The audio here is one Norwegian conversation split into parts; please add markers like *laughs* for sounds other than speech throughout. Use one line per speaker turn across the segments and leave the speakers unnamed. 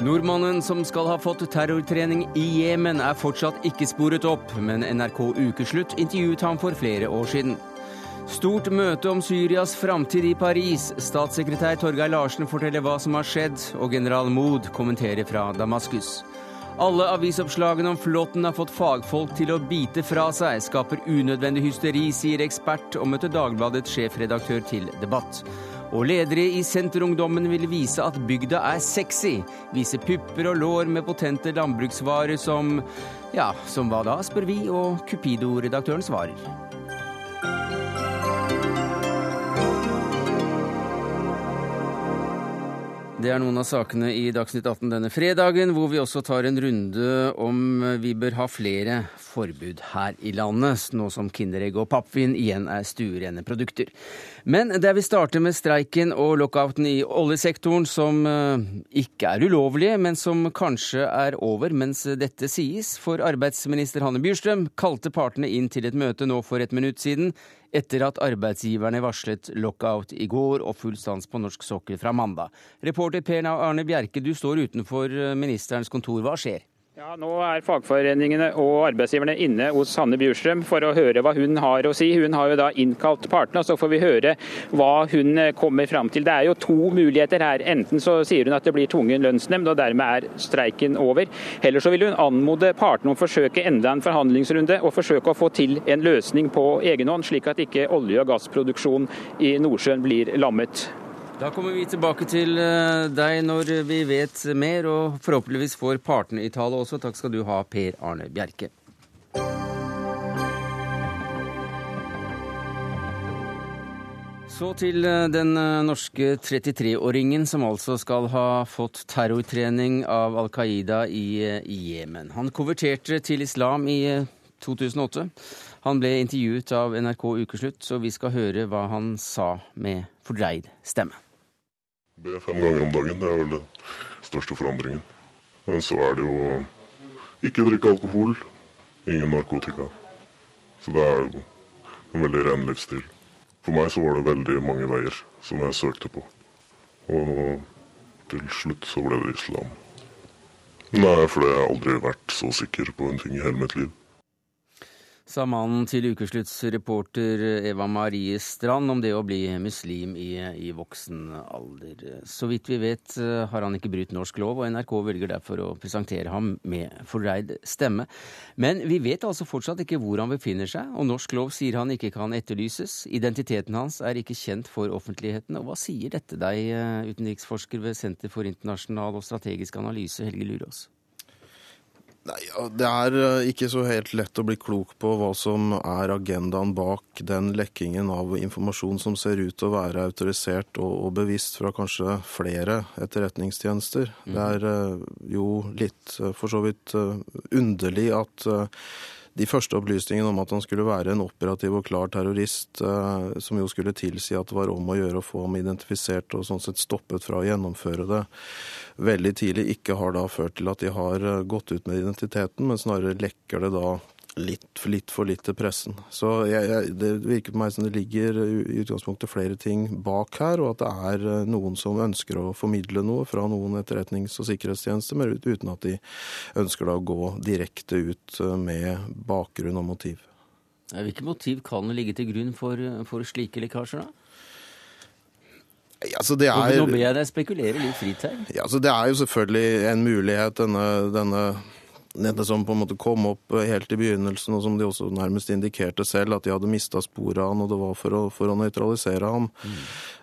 Nordmannen som skal ha fått terrortrening i Jemen, er fortsatt ikke sporet opp, men NRK Ukeslutt intervjuet ham for flere år siden. Stort møte om Syrias framtid i Paris. Statssekretær Torgeir Larsen forteller hva som har skjedd, og general Mood kommenterer fra Damaskus. Alle avisoppslagene om flåtten har fått fagfolk til å bite fra seg, skaper unødvendig hysteri, sier ekspert, og møter Dagbladets sjefredaktør til debatt. Og ledere i Senterungdommen vil vise at bygda er sexy. Vise pupper og lår med potente landbruksvarer som Ja, som hva da, spør vi, og Cupido-redaktøren svarer. Det er noen av sakene i Dagsnytt 18 denne fredagen, hvor vi også tar en runde om vi bør ha flere forbud her i landet, nå som Kinderegg og pappvin igjen er stuerene produkter. Men der vi starter med streiken og lockouten i oljesektoren, som eh, ikke er ulovlige, men som kanskje er over mens dette sies. For arbeidsminister Hanne Bjurstrøm kalte partene inn til et møte nå for et minutt siden, etter at arbeidsgiverne varslet lockout i går og full stans på norsk sokkel fra mandag. Reporter Per Arne Bjerke, du står utenfor eh, ministerens kontor. Hva skjer?
Ja, Nå er fagforeningene og arbeidsgiverne inne hos Hanne Bjurstrøm for å høre hva hun har å si. Hun har jo da innkalt partene, og så får vi høre hva hun eh, kommer fram til. Det er jo to muligheter her. Enten så sier hun at det blir tvungen lønnsnemnd, og dermed er streiken over. Eller så vil hun anmode partene om å forsøke enda en forhandlingsrunde, og forsøke å få til en løsning på egen hånd, slik at ikke olje- og gassproduksjon i Nordsjøen blir lammet.
Da kommer vi tilbake til eh, deg når vi vet mer, og forhåpentligvis får partene i tale også. Takk skal du ha, Per Arne Bjerke. Så til eh, den eh, norske 33-åringen som altså skal ha fått terrortrening av Al Qaida i Jemen. Han konverterte til islam i 2008. Han ble intervjuet av NRK Ukeslutt, så vi skal høre hva han sa med fordreid stemme.
Be fem ganger om dagen, det er vel den største forandringen. Men så er det jo ikke drikke alkohol, ingen narkotika. Så det er jo en veldig ren livsstil. For meg så var det veldig mange veier som jeg søkte på. Og til slutt så ble det islam. Nei, fordi jeg aldri vært så sikker på en ting i hele mitt liv
sa mannen til ukeslutts reporter Eva Marie Strand om det å bli muslim i, i, voksen alder. Så vidt vi vet har han ikke brutt norsk lov, og NRK velger derfor å presentere ham med fordreid stemme. Men vi vet altså fortsatt ikke hvor han befinner seg, og norsk lov sier han ikke kan etterlyses. Identiteten hans er ikke kjent for offentligheten. Og hva sier dette deg, utenriksforsker ved Senter for internasjonal og strategisk analyse, Helge Lurås?
Nei, Det er eh, ikke så helt lett å bli klok på hva som er agendaen bak den lekkingen av informasjon som ser ut til å være autorisert og, bevisst fra kanskje flere etterretningstjenester. Mm. Det er uh, jo litt uh, for så vidt underlig at de første opplysningene om at han skulle være en operativ og klar terrorist, som jo skulle tilsi at det var om å gjøre å få ham identifisert og sånn sett stoppet fra å gjennomføre det, veldig tidlig ikke har da ført til at de har eh, gått ut med identiteten, men snarere lekker det da litt, litt for litt til pressen. Så jeg, jeg, det virker på meg som det ligger i utgangspunktet flere ting bak her, og at det er eh, noen som ønsker å formidle noe fra noen etterretnings- og sikkerhetstjenester, men uten at de ønsker da å gå direkte ut eh, med bakgrunn og motiv.
Hvilke motiv kan ligge til grunn for, for slike lekkasjer, da?
Altså det er,
Nå ber jeg deg spekulere litt fritt her.
Ja, altså det er jo selvfølgelig en mulighet, denne, denne dette som på en måte kom opp helt i begynnelsen, og som de også nærmest indikerte selv, at de hadde mista sporet av han, og det var for å, for å nøytralisere ham. Mm.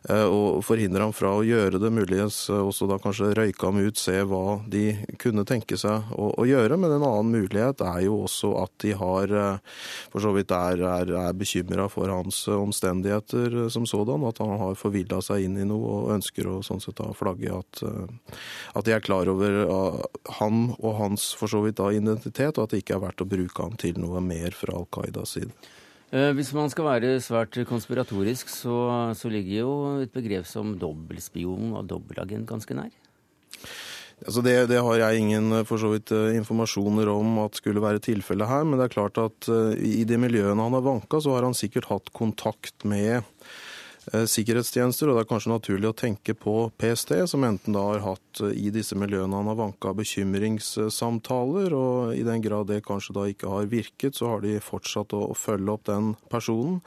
Eh, og forhindre ham fra å gjøre det, muligens også da kanskje røyke ham ut, se hva de kunne tenke seg å, å gjøre. Men en annen mulighet er jo også at de har eh, for så vidt er, er, er bekymra for hans omstendigheter som sådan, at han har forvilla seg inn i noe og ønsker å sånn sett da flagge at, eh, at de er klar over han og hans for så vidt da identitet, og at det ikke er verdt å bruke han til noe mer fra Al Qaidas side.
Eh, hvis man skal være svært konspiratorisk, så, så ligger jo et begrep som dobbeltspion og dobbeltagent ganske nær?
Altså det, det, har jeg ingen for så vidt informasjoner om at skulle være tilfellet her, men det er klart at i de miljøene han har vanka, så har han sikkert hatt kontakt med Eh, sikkerhetstjenester, og det er kanskje naturlig å tenke på PST, som enten da har hatt eh, i disse miljøene han har vanka bekymringssamtaler, og i den grad det kanskje da ikke har virket, så har de fortsatt å, følge opp den personen.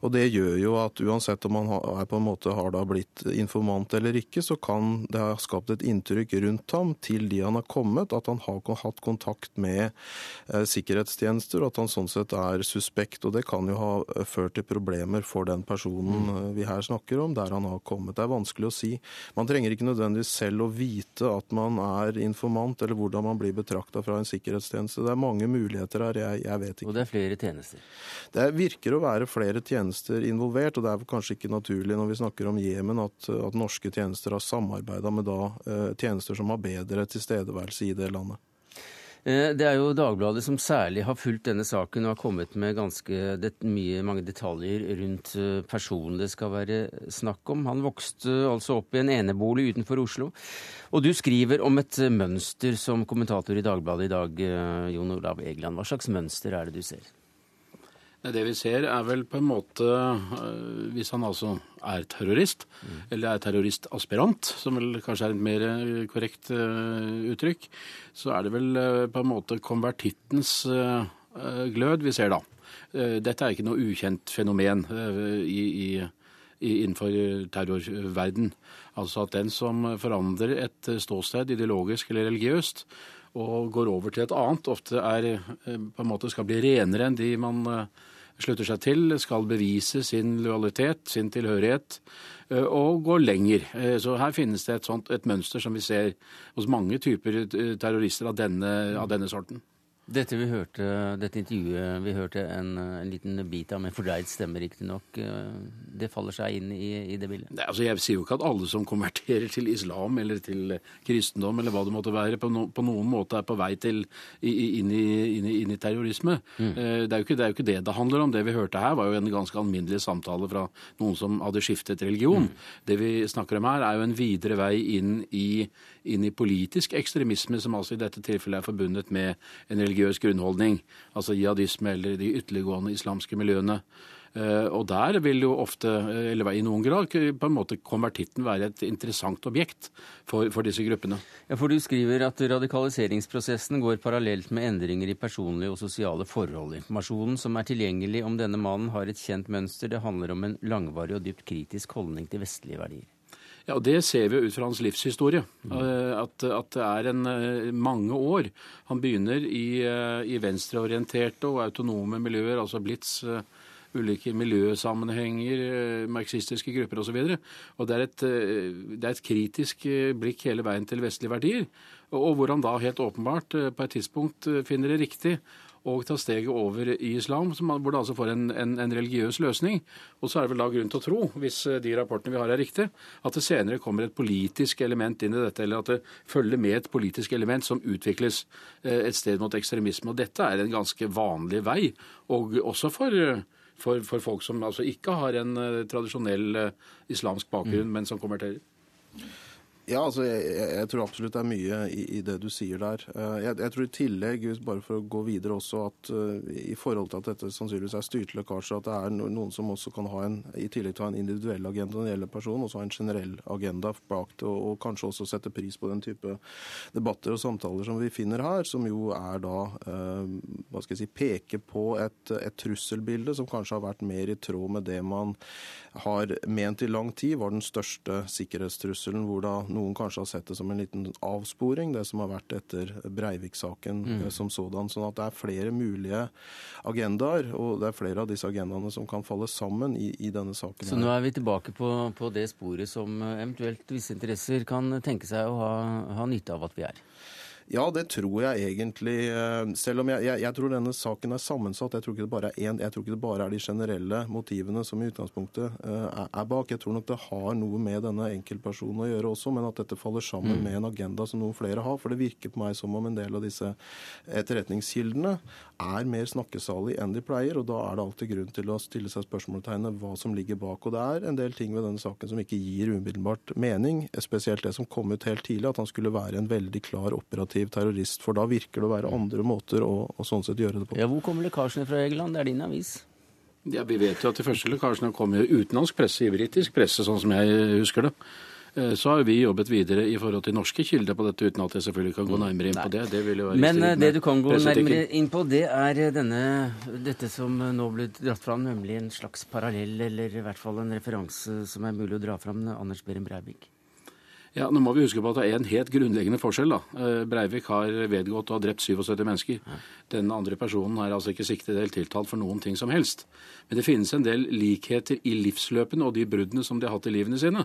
Og det gjør jo at uansett om han er på en måte har da blitt informant eller ikke, så kan det ha skapt et inntrykk rundt ham til de han har kommet, at han har hatt kontakt med eh, sikkerhetstjenester, og at han sånn sett er suspekt. Og det kan jo ha ført til problemer for den personen. Mm her snakker om, der han har kommet. Det er vanskelig å si. Man trenger ikke nødvendigvis selv å vite at man er informant, eller hvordan man blir betrakta fra en sikkerhetstjeneste. Det er mange muligheter her, jeg, jeg, vet ikke.
Og det er flere tjenester?
Det virker å være flere tjenester involvert, og det er kanskje ikke naturlig når vi snakker om Jemen at, at norske tjenester har samarbeida med da, uh, tjenester som har bedre tilstedeværelse i det landet.
Eh, det er jo Dagbladet som særlig har fulgt denne saken og har kommet med ganske det, mye, mange detaljer rundt eh, personen det skal være snakk om. Han vokste altså opp i en enebolig utenfor Oslo. Og du skriver om et mønster som kommentator i Dagbladet i dag, eh, Jon Olav Egeland. Hva slags mønster er det du ser?
Det vi ser, er vel på en måte øh, Hvis han altså er terrorist, mm. eller er terroristaspirant, som vel kanskje er et mer øh, korrekt øh, uttrykk, så er det vel på en måte konvertittens glød vi ser da. Dette er ikke noe ukjent fenomen i, i, innenfor terrorverden. Altså at den som forandrer et ståsted ideologisk eller religiøst, og går over til et annet, ofte er, på en måte skal bli renere enn de man slutter seg til, skal bevise sin lojalitet, sin tilhørighet, eh, og går lenger. Eh, så her finnes det et, sånt, et mønster som vi ser hos mange typer eh, terrorister av denne, av denne sorten.
Dette vi hørte, dette intervjuet vi hørte en, en liten bit av med fordreid stemme, riktignok. Eh, det faller seg inn i, i det bildet?
Nei, altså jeg sier jo ikke at alle som konverterer til islam eller til kristendom eller hva det måtte være, på, no, på noen måte er på vei til inn i, inn i, inn i terrorisme. Mm. Eh, det, er ikke, det, er jo ikke, det det handler om. Det vi hørte her, var jo en ganske alminnelig samtale fra noen som hadde skiftet religion. Mm. Det vi snakker om her, er jo en videre vei inn i, inn i politisk ekstremisme, som altså i dette tilfellet er forbundet med en religiøs grunnholdning, altså jihadisme eller de ytterliggående islamske miljøene. Eh, og der vil jo ofte, eller i noen grad, på en måte konvertitten være et interessant objekt for, for, disse gruppene.
Ja, for Du skriver at radikaliseringsprosessen går parallelt med endringer i personlige og sosiale forhold. Informasjonen som er tilgjengelig om denne mannen har et kjent mønster. Det handler om en langvarig og dypt kritisk holdning til vestlige verdier.
Ja, Det ser vi ut fra hans livshistorie. Mm. At, at, det er en, eh, mange år. Han begynner i, eh, i venstreorienterte og autonome miljøer, altså Blitz, ulike miljøsammenhenger, marxistiske grupper osv. Og, og det, et, det er et kritisk blikk hele veien til vestlige verdier. Og hvor han da helt åpenbart på et tidspunkt finner det riktig og ta steget over i islam, hvor det altså får en, en, en, religiøs løsning. Og så er det vel da grunn til å tro, hvis eh, de rapportene vi har er riktige, at det senere kommer et politisk element inn i dette, eller at det følger med et politisk element som utvikles eh, et sted mot ekstremisme. Og dette er en ganske vanlig vei, og også for for, for folk som altså ikke har en uh, tradisjonell uh, islamsk bakgrunn, mm. men som konverterer.
Ja, altså, jeg, jeg, tror absolutt det er mye i, i det du sier der. Eh, jeg, jeg, tror i tillegg, bare for å gå videre også, at uh, i forhold til at dette sannsynligvis er styrt lekkasje, at det er noen som også kan ha en, i tillegg til å ha en individuell agenda når det gjelder person, også ha en generell agenda bak det, og, og, kanskje også sette pris på den type debatter og samtaler som vi finner her, som jo er da, uh, hva skal jeg si, peker på et, et trusselbilde som kanskje har vært mer i tråd med det man har ment i lang tid var den største sikkerhetstrusselen, hvor da noen kanskje har sett det som en liten avsporing, det som har vært etter Breivik-saken mm. Eh, som sådan. Sånn at det er flere mulige agendaer, og det er flere av disse agendaene som kan falle sammen i, i denne saken.
Så nå er vi tilbake på, på, det sporet som eh, eventuelt visse interesser kan tenke seg å ha, ha nytte av at vi er?
Ja, det tror jeg egentlig. Eh, selv om jeg, jeg, jeg, tror denne saken er sammensatt. Jeg tror ikke det bare er én. Jeg tror ikke det bare er de generelle motivene som i utgangspunktet uh, er bak. Jeg tror nok det har noe med denne enkeltpersonen å gjøre også, men at dette faller sammen mm. med en agenda som noen flere har. For det virker på meg som om en del av disse etterretningskildene er mer snakkesalig enn de pleier, og da er det alltid grunn til å stille seg spørsmålstegnet hva som ligger bak. Og det er en del ting ved denne saken som ikke gir umiddelbart mening, spesielt det som kom ut helt tidlig, at han skulle være en veldig klar operativ terrorist. For da virker det å være andre måter å, å sånn sett gjøre det på.
Ja, Hvor kommer lekkasjene fra, Egeland? Det er din avis?
Ja, Vi vet jo at de første lekkasjene kommer i utenlandsk presse, i britisk presse, sånn som jeg husker det. Eh, så har vi jobbet videre i forhold til norske kilder på dette, uten at jeg selvfølgelig kan gå nærmere inn på det. det
Men eh, det du kan gå nærmere inn på, det er eh, denne, dette som nå ble dratt fram, nemlig en slags parallell, eller i hvert fall en referanse som er mulig å dra fram, Anders Behring Breivik.
Ja, Nå må vi huske på at det er en helt grunnleggende forskjell. da. Breivik har vedgått å ha drept 77 mennesker. Denne andre personen er altså ikke siktet eller tiltalt for noen ting som helst. Men det finnes en del likheter i livsløpene og de bruddene som de har hatt i livene sine.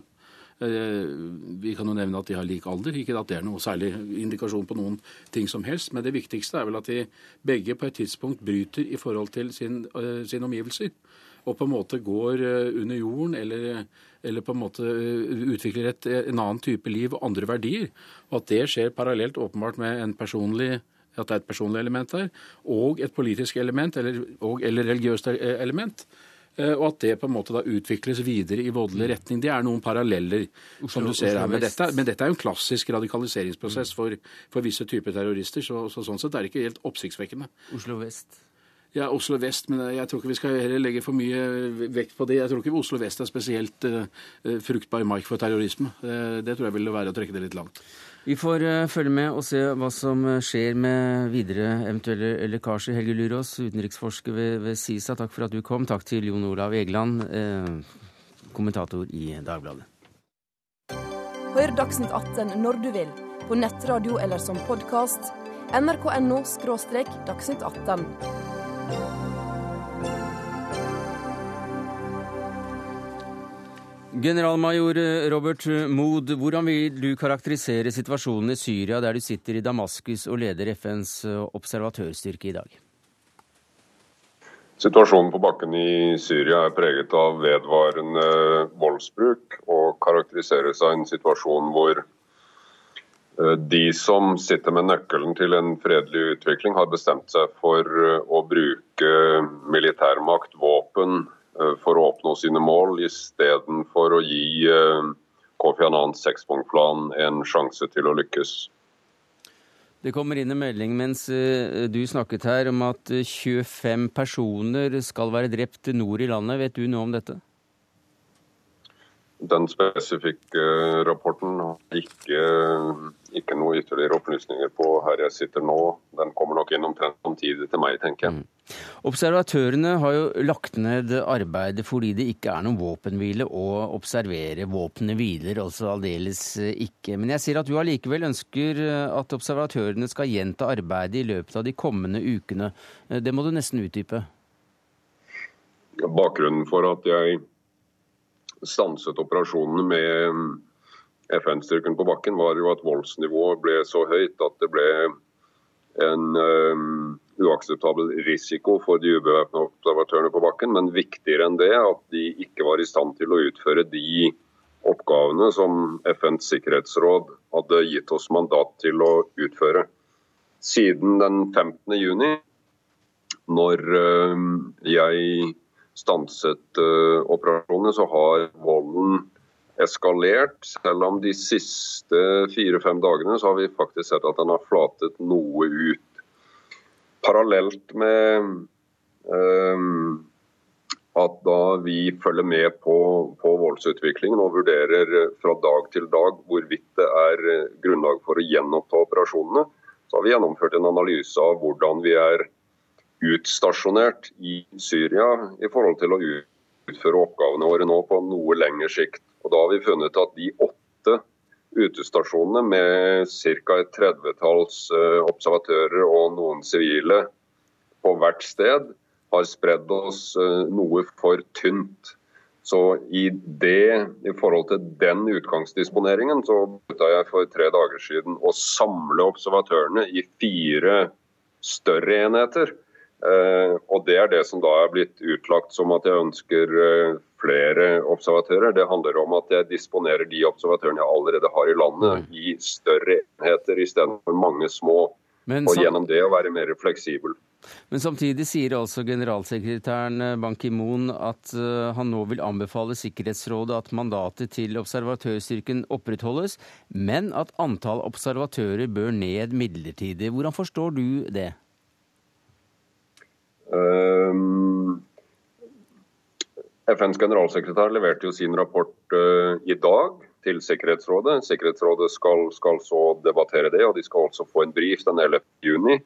Eh, vi kan jo nevne at de har lik alder, ikke at det er noe særlig indikasjon på noen ting som helst. Men det viktigste er vel at de begge på et tidspunkt bryter i forhold til sin, uh, sine omgivelser. Og på en måte går uh, under jorden eller, eller, på en måte utvikler et, en annen type liv og andre verdier. Og at det skjer parallelt åpenbart med en personlig at det er et personlig element der, og et politisk element, eller, og, eller religiøst element. Eh, og at det på en måte da utvikles videre i voldelig retning. Det er noen paralleller som du ser her. Men dette, men dette er jo en klassisk radikaliseringsprosess for, for visse typer terrorister. Så, så, sånn sett er det ikke helt oppsiktsvekkende.
Oslo vest?
Ja, Oslo vest, men jeg tror ikke vi skal heller legge for mye vekt på det. Jeg tror ikke Oslo vest er spesielt uh, fruktbar mark for terrorisme. Uh, det tror jeg ville være å trekke det litt langt.
Vi får uh, følge med og se hva som skjer med videre eventuelle lekkasjer. Helge Lurås, utenriksforsker ved, ved, SISA, takk for at du kom. Takk til Jon Olav Egeland, kommentator i Dagbladet.
Hør Dagsnytt 18 når du vil, på nettradio eller som podkast. nrk.no – dagsnytt 18.
Generalmajor Robert Mood, hvordan vil du karakterisere situasjonen i Syria, der du sitter i Damaskus og leder FNs observatørstyrke i dag?
Situasjonen på bakken i Syria er preget av vedvarende voldsbruk og karakteriseres av en situasjon hvor de som sitter med nøkkelen til en fredelig utvikling, har bestemt seg for eh, å bruke militærmakt, våpen, Eh, for å oppnå sine mål, istedenfor å gi eh, Kofi Annans sekspunktplan en sjanse til å lykkes.
Det kommer inn en melding mens eh, du snakket her om at 25 personer skal være drept nord i landet. Vet du noe om dette?
Den spesifikke rapporten har ikke, ikke noe ytterligere opplysninger på her jeg sitter nå. Den kommer nok inn omtrent samtidig til meg, tenker jeg. Mm.
Observatørene har jo lagt ned arbeidet fordi det ikke er noen våpenhvile å observere. Våpenet hviler altså aldeles ikke. Men jeg ser at du allikevel ønsker at observatørene skal gjenta arbeidet i løpet av de kommende ukene. Det må du nesten utdype.
Bakgrunnen for at jeg stanset operasjonene med FN-styrken på bakken, var jo at voldsnivået ble så høyt at det ble en um, uakseptabel risiko for de ubevæpna observatørene på bakken. Men viktigere enn det at de ikke var i stand til å utføre de oppgavene som FNs sikkerhetsråd hadde gitt oss mandat til å utføre. Siden den 15. juni, når um, jeg stanset uh, operasjonene, så har volden eskalert. Selv om de siste fire-fem dagene så har vi faktisk sett at den har flatet noe ut. Parallelt med um, at da vi følger med på, på, voldsutviklingen og vurderer fra dag til dag hvorvidt det er grunnlag for å gjenoppta operasjonene, så har vi gjennomført en analyse av hvordan vi er utstasjonert i Syria i forhold til å utføre oppgavene våre nå på noe lengre sikt. Og Da har vi funnet at de åtte utestasjonene med ca. et tredvetalls eh, observatører og noen sivile på hvert sted, har spredd oss eh, noe for tynt. Så i det, i forhold til den utgangsdisponeringen, så begynte jeg for tre dager siden å samle observatørene i fire større enheter. Eh, og det er det som da er blitt utlagt som at jeg ønsker eh, flere observatører. Det handler om at jeg disponerer de observatørene jeg allerede har i landet, i større enheter istedenfor mange små. Og gjennom det å være mer fleksibel.
Men samtidig sier altså generalsekretæren eh, Ban Ki-moon at han nå vil anbefale Sikkerhetsrådet at mandatet til observatørstyrken opprettholdes, men at antall observatører bør ned midlertidig. Hvordan forstår du det?
Um, FNs generalsekretær leverte jo sin rapport eh, i dag til Sikkerhetsrådet. Sikkerhetsrådet skal, skal så debattere det, og de skal også få en brief den 11. juni.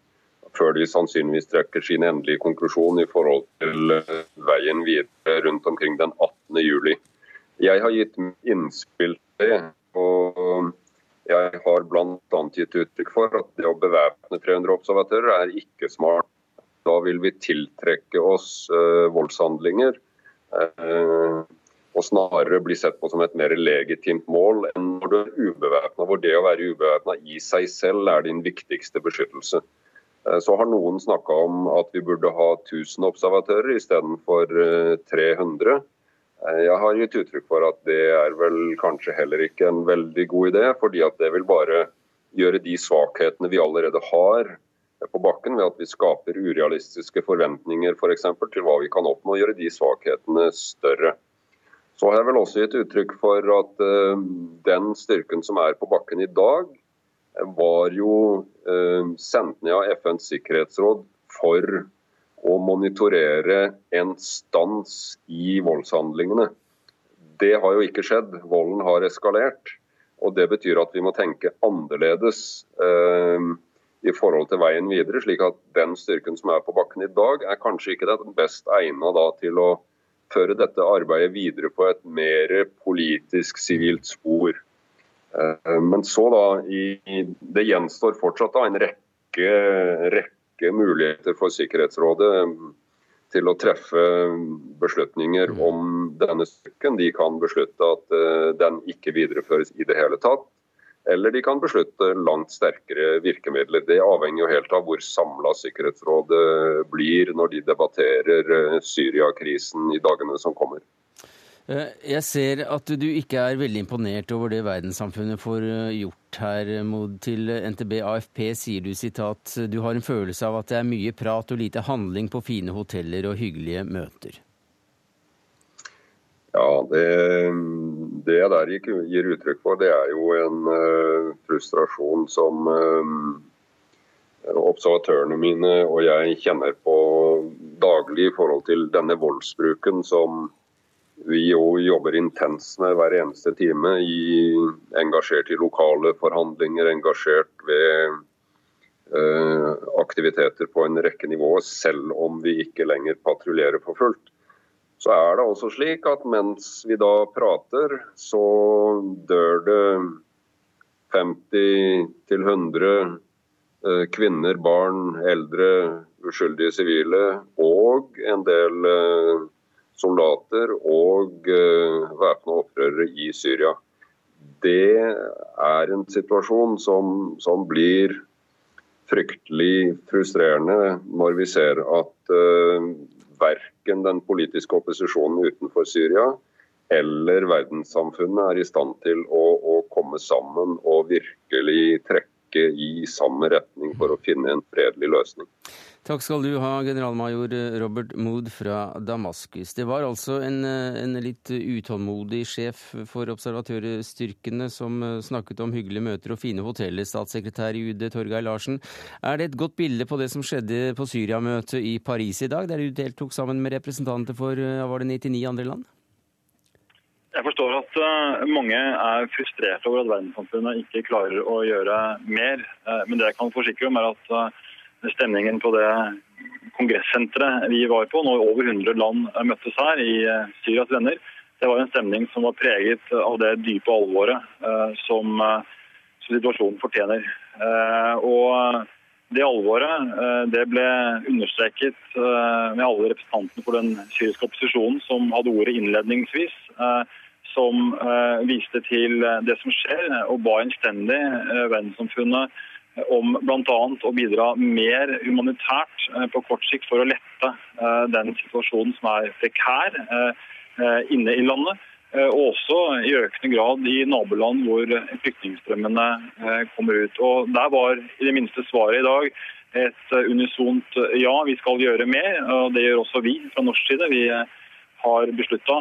Før de sannsynligvis trekker sin endelige konklusjon i forhold til eh, veien videre rundt omkring den 18. juli. Jeg har gitt innspill til det. og jeg har bl.a. gitt uttrykk for at det å bevæpne 300 observatører er ikke smart. Da vil vi tiltrekke oss eh, voldshandlinger. eh, og snarere bli sett på som et mer legitimt mål enn når du er ubevæpna, hvor det å være ubevæpna i seg selv er din viktigste beskyttelse. Eh, Så har noen snakka om at vi burde ha 1000 observatører istedenfor eh, 300. Eh, Jeg har gitt uttrykk for at det er vel kanskje heller ikke en veldig god idé, fordi at det vil bare gjøre de svakhetene vi allerede har på bakken, ved at vi skaper urealistiske forventninger for eksempel, til hva vi kan oppnå, gjøre de svakhetene større. Så har jeg vel også gitt uttrykk for at uh, den styrken som er på bakken i dag, eh, var jo uh, sendt ned av FNs sikkerhetsråd for å monitorere en stans i voldshandlingene. Det har jo ikke skjedd. Volden har eskalert. Og Det betyr at vi må tenke annerledes eh, i forhold til veien videre. slik at den styrken som er på bakken i dag, er kanskje ikke den best egna da til å føre dette arbeidet videre på et mer politisk-sivilt spor. Eh, Men så da, i, det gjenstår fortsatt da en rekke, rekke muligheter for Sikkerhetsrådet eh, til å treffe beslutninger om denne styrken. De kan beslutte at eh, den ikke videreføres i det hele tatt. Eller de kan beslutte langt sterkere virkemidler. Det avhenger jo helt av hvor samla Sikkerhetsrådet blir når de debatterer eh, Syriakrisen i dagene som kommer.
Eh, Jeg ser at du ikke er veldig imponert over det verdenssamfunnet får eh, gjort her. Mod til NTB AFP sier du sitat du har en følelse av at det er mye prat og lite handling på fine hoteller og hyggelige møter.
Ja, det, det jeg der gir, gir uttrykk for, det er jo en uh, frustrasjon som uh, observatørene mine og jeg kjenner på daglig i forhold til denne voldsbruken som vi jo jobber intenst med hver eneste time. I, engasjert i lokale forhandlinger, engasjert ved uh, aktiviteter på en rekke nivåer, selv om vi ikke lenger patruljerer for fullt. Så er det også slik at mens vi da prater, så dør det 50-100 eh, kvinner, barn, eldre, uskyldige sivile og en del eh, soldater og uh, væpna opprørere i Syria. Det er en situasjon som, som blir fryktelig frustrerende når vi ser at uh, verken den politiske opposisjonen utenfor Syria eller verdenssamfunnet er i stand til å, å komme sammen og virkelig trekke i samme retning for å finne en fredelig løsning.
Takk skal du ha, generalmajor Robert Mood fra Damaskus. Det var altså en, en litt utålmodig sjef for observatørstyrkene som snakket om hyggelige møter og fine hoteller, statssekretær i UD Torgeir Larsen. Er det et godt bilde på det som skjedde på Syria-møtet i Paris i dag, der du deltok sammen med representanter for var det 99 andre land?
Jeg forstår at uh, mange er frustrerte over at verdenssamfunnet ikke klarer å gjøre mer. Uh, men det jeg kan forsikre om, er at uh, stemningen på det kongressenteret vi var på, når over 100 land møttes her i Syrias venner, det var en stemning som var preget av det dype alvoret som, som situasjonen fortjener. Og Det alvoret det ble understreket med alle representantene for den syriske opposisjonen som hadde ordet innledningsvis, som viste til det som skjer, og ba innstendig verdenssamfunnet om bl.a. å bidra mer humanitært på kort sikt for å lette den situasjonen som er prekær inne i landet. Eh, og også i økende grad i naboland hvor flyktningstrømmene eh, kommer ut. Og Der var i det minste svaret i dag et eh, unisont ja, vi skal gjøre mer. og Det gjør også vi fra norsk side. Vi har beslutta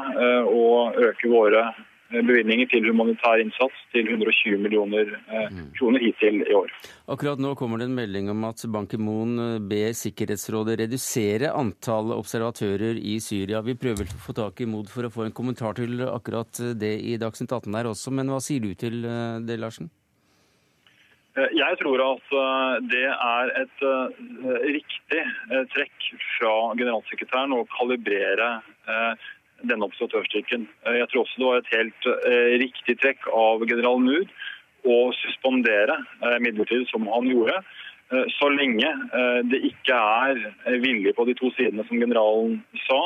å øke våre Eh, bevilgninger til humanitær innsats til 120 millioner eh, mm. kroner hittil i år.
Akkurat nå kommer det en melding om at Ban Ki-moon eh, ber Sikkerhetsrådet redusere antallet observatører i Syria. Vi prøver å få tak i Mod for å få en kommentar til akkurat det i Dagsnytt 18 her også, men hva sier du til det, Larsen?
Jeg tror at det er et riktig trekk fra generalsekretæren å kalibrere denne observatørstyrken. Eh, jeg tror også det var et helt eh, riktig trekk av general Mood å suspendere eh, midlertidig, som han gjorde. Så lenge det ikke er vilje på de to sidene, som generalen sa,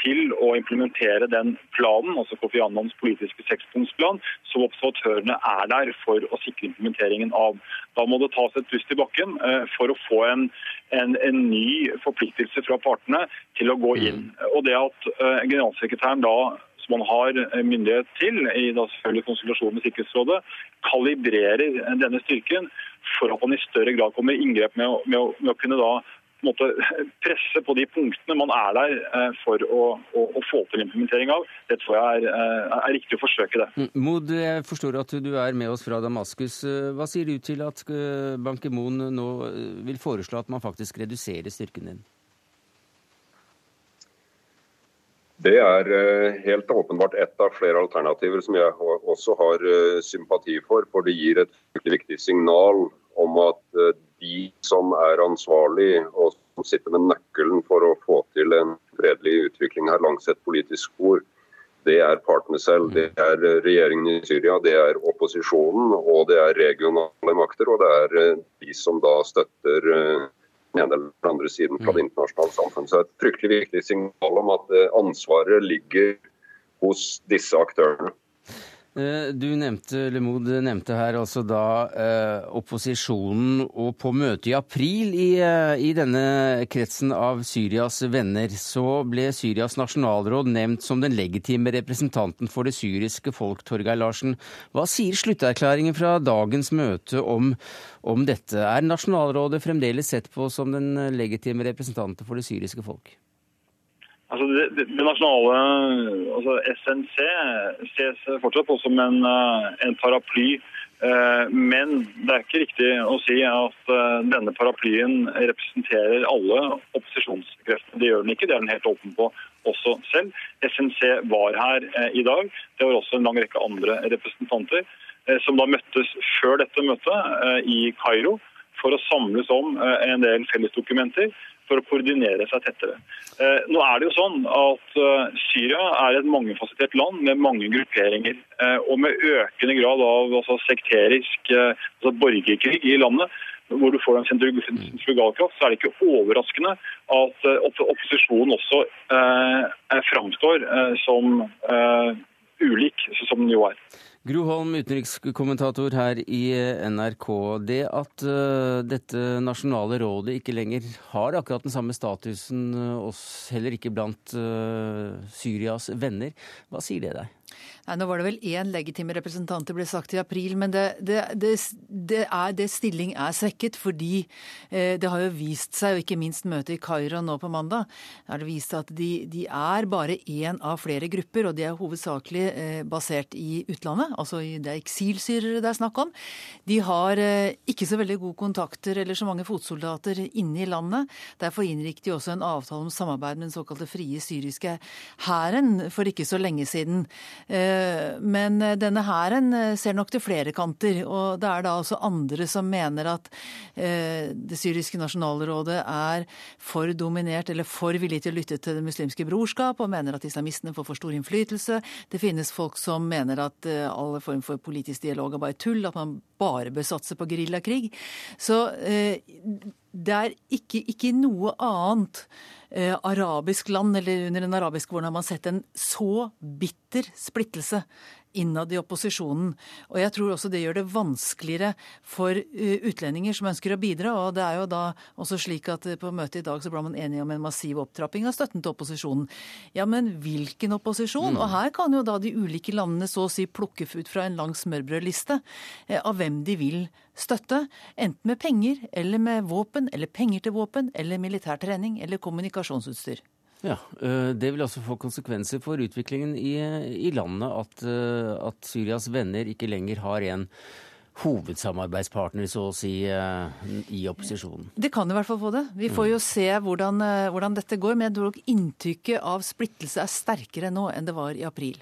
til å implementere den planen, altså Kofi Annans politiske sekspunktsplan, som observatørene er der for å sikre implementeringen av. Da må det tas et pust i bakken for å få en en, en, ny forpliktelse fra partene til å gå inn. Mm. Og det at uh, generalsekretæren da, som man har eh, myndighet til, i da selvfølgelig konsultasjon med Sikkerhetsrådet, kalibrerer denne styrken for at man i større grad kommer i inngrep med, med, med å kunne da måte, presse på de punktene man er der eh, for å, å, å, få til implementering av. Det tror jeg er, eh, er, riktig å forsøke det.
Mm, Mod, jeg forstår at du er med oss fra Damaskus. Eh, hva sier du til at Ban Ki-moon nå vil foreslå at man faktisk reduserer styrken din?
Det er helt åpenbart ett av flere alternativer som jeg også har sympati for. For det gir et viktig signal om at de som er ansvarlig og som sitter med nøkkelen for å få til en fredelig utvikling her langs et politisk spor, det er partene selv. Det er regjeringen i Syria, det er opposisjonen og det er regionale makter. Og det er eh, de som da støtter eh, den ene eller den andre siden fra det internasjonale samfunn. Så det er et fryktelig viktig signal om at eh, ansvaret ligger hos disse aktørene.
Eh, du nevnte, Lemod nevnte her altså da eh, opposisjonen, og på møtet i april i, eh, i, denne kretsen av Syrias venner, så ble Syrias nasjonalråd nevnt som den legitime representanten for det syriske folk, Torgeir Larsen. Hva sier slutterklæringen fra dagens møte om, om dette? Er nasjonalrådet fremdeles sett på som den legitime representanten for det syriske folk?
Altså det, det, det, nasjonale altså SNC ses fortsatt på som en, eh, en paraply. Eh, men det er ikke riktig å si at eh, denne paraplyen representerer alle opposisjonskreftene. Det gjør den ikke, det er den helt åpen på også selv. SNC var her i dag. Det var også en lang rekke andre representanter som da møttes før dette møtet i Kairo for å samles om en del fellesdokumenter for å koordinere seg tettere. Eh, nå er det jo sånn at eh, Syria er et mangefasettert land med mange grupperinger. Eh, og med økende grad av altså, sekterisk altså, borgerkrig i landet, hvor du får en sentrifugalkraft, så er det ikke overraskende at opposisjonen også eh, framstår eh, som eh, ulik, som den jo er.
Gro Holm, utenrikskommentator her i NRK. Det at uh, dette nasjonale rådet ikke lenger har akkurat den samme statusen, uh, oss heller ikke blant Syrias venner, hva sier det deg?
Nei, Nå var det vel én legitime det ble sagt i april, men det, det, det, er, det stilling er svekket fordi eh, det har jo vist seg, og ikke minst møtet i Kairo nå på mandag, har det vist at de, de er bare én av flere grupper, og de er hovedsakelig eh, basert i utlandet. Altså det er eksilsyrere det er snakk om. De har eh, ikke så veldig gode kontakter eller så mange fotsoldater inne i landet. Derfor inngikk de også en avtale om samarbeid med den såkalte frie syriske hæren for ikke så lenge siden. Eh, men denne hæren ser nok til flere kanter. Og det er da også andre som mener at det syriske nasjonalrådet er for dominert eller for villig til å lytte til Det muslimske brorskap, og mener at islamistene får for stor innflytelse. Det finnes folk som mener at alle form for politisk dialog er bare tull, at man bare bør satse på geriljakrig. Så det er ikke, ikke noe annet eh, arabisk land eller under den arabiske våren har man sett en så bitter splittelse innad i opposisjonen. Og jeg tror også det gjør det vanskeligere for eh, utlendinger som ønsker å bidra. Og det er jo da også slik at eh, på møtet i dag så ble man enige om en massiv opptrapping av støtten til opposisjonen. Ja, men hvilken opposisjon? Mm. Og her kan jo da de ulike landene så å si plukke ut fra en lang smørbrødliste eh, av hvem de vil støtte. Enten med penger eller med våpen, eller penger til våpen, eller militær trening eller kommunikasjonsutstyr.
Ja, øh, Det vil også få konsekvenser for utviklingen i, i landet at, øh, at, Syrias venner ikke lenger har en hovedsamarbeidspartner, så å si, i opposisjonen.
Det kan i hvert fall få det. Vi får jo se hvordan, hvordan dette går. Men jeg tror inntrykket av splittelse er sterkere nå enn det var i april.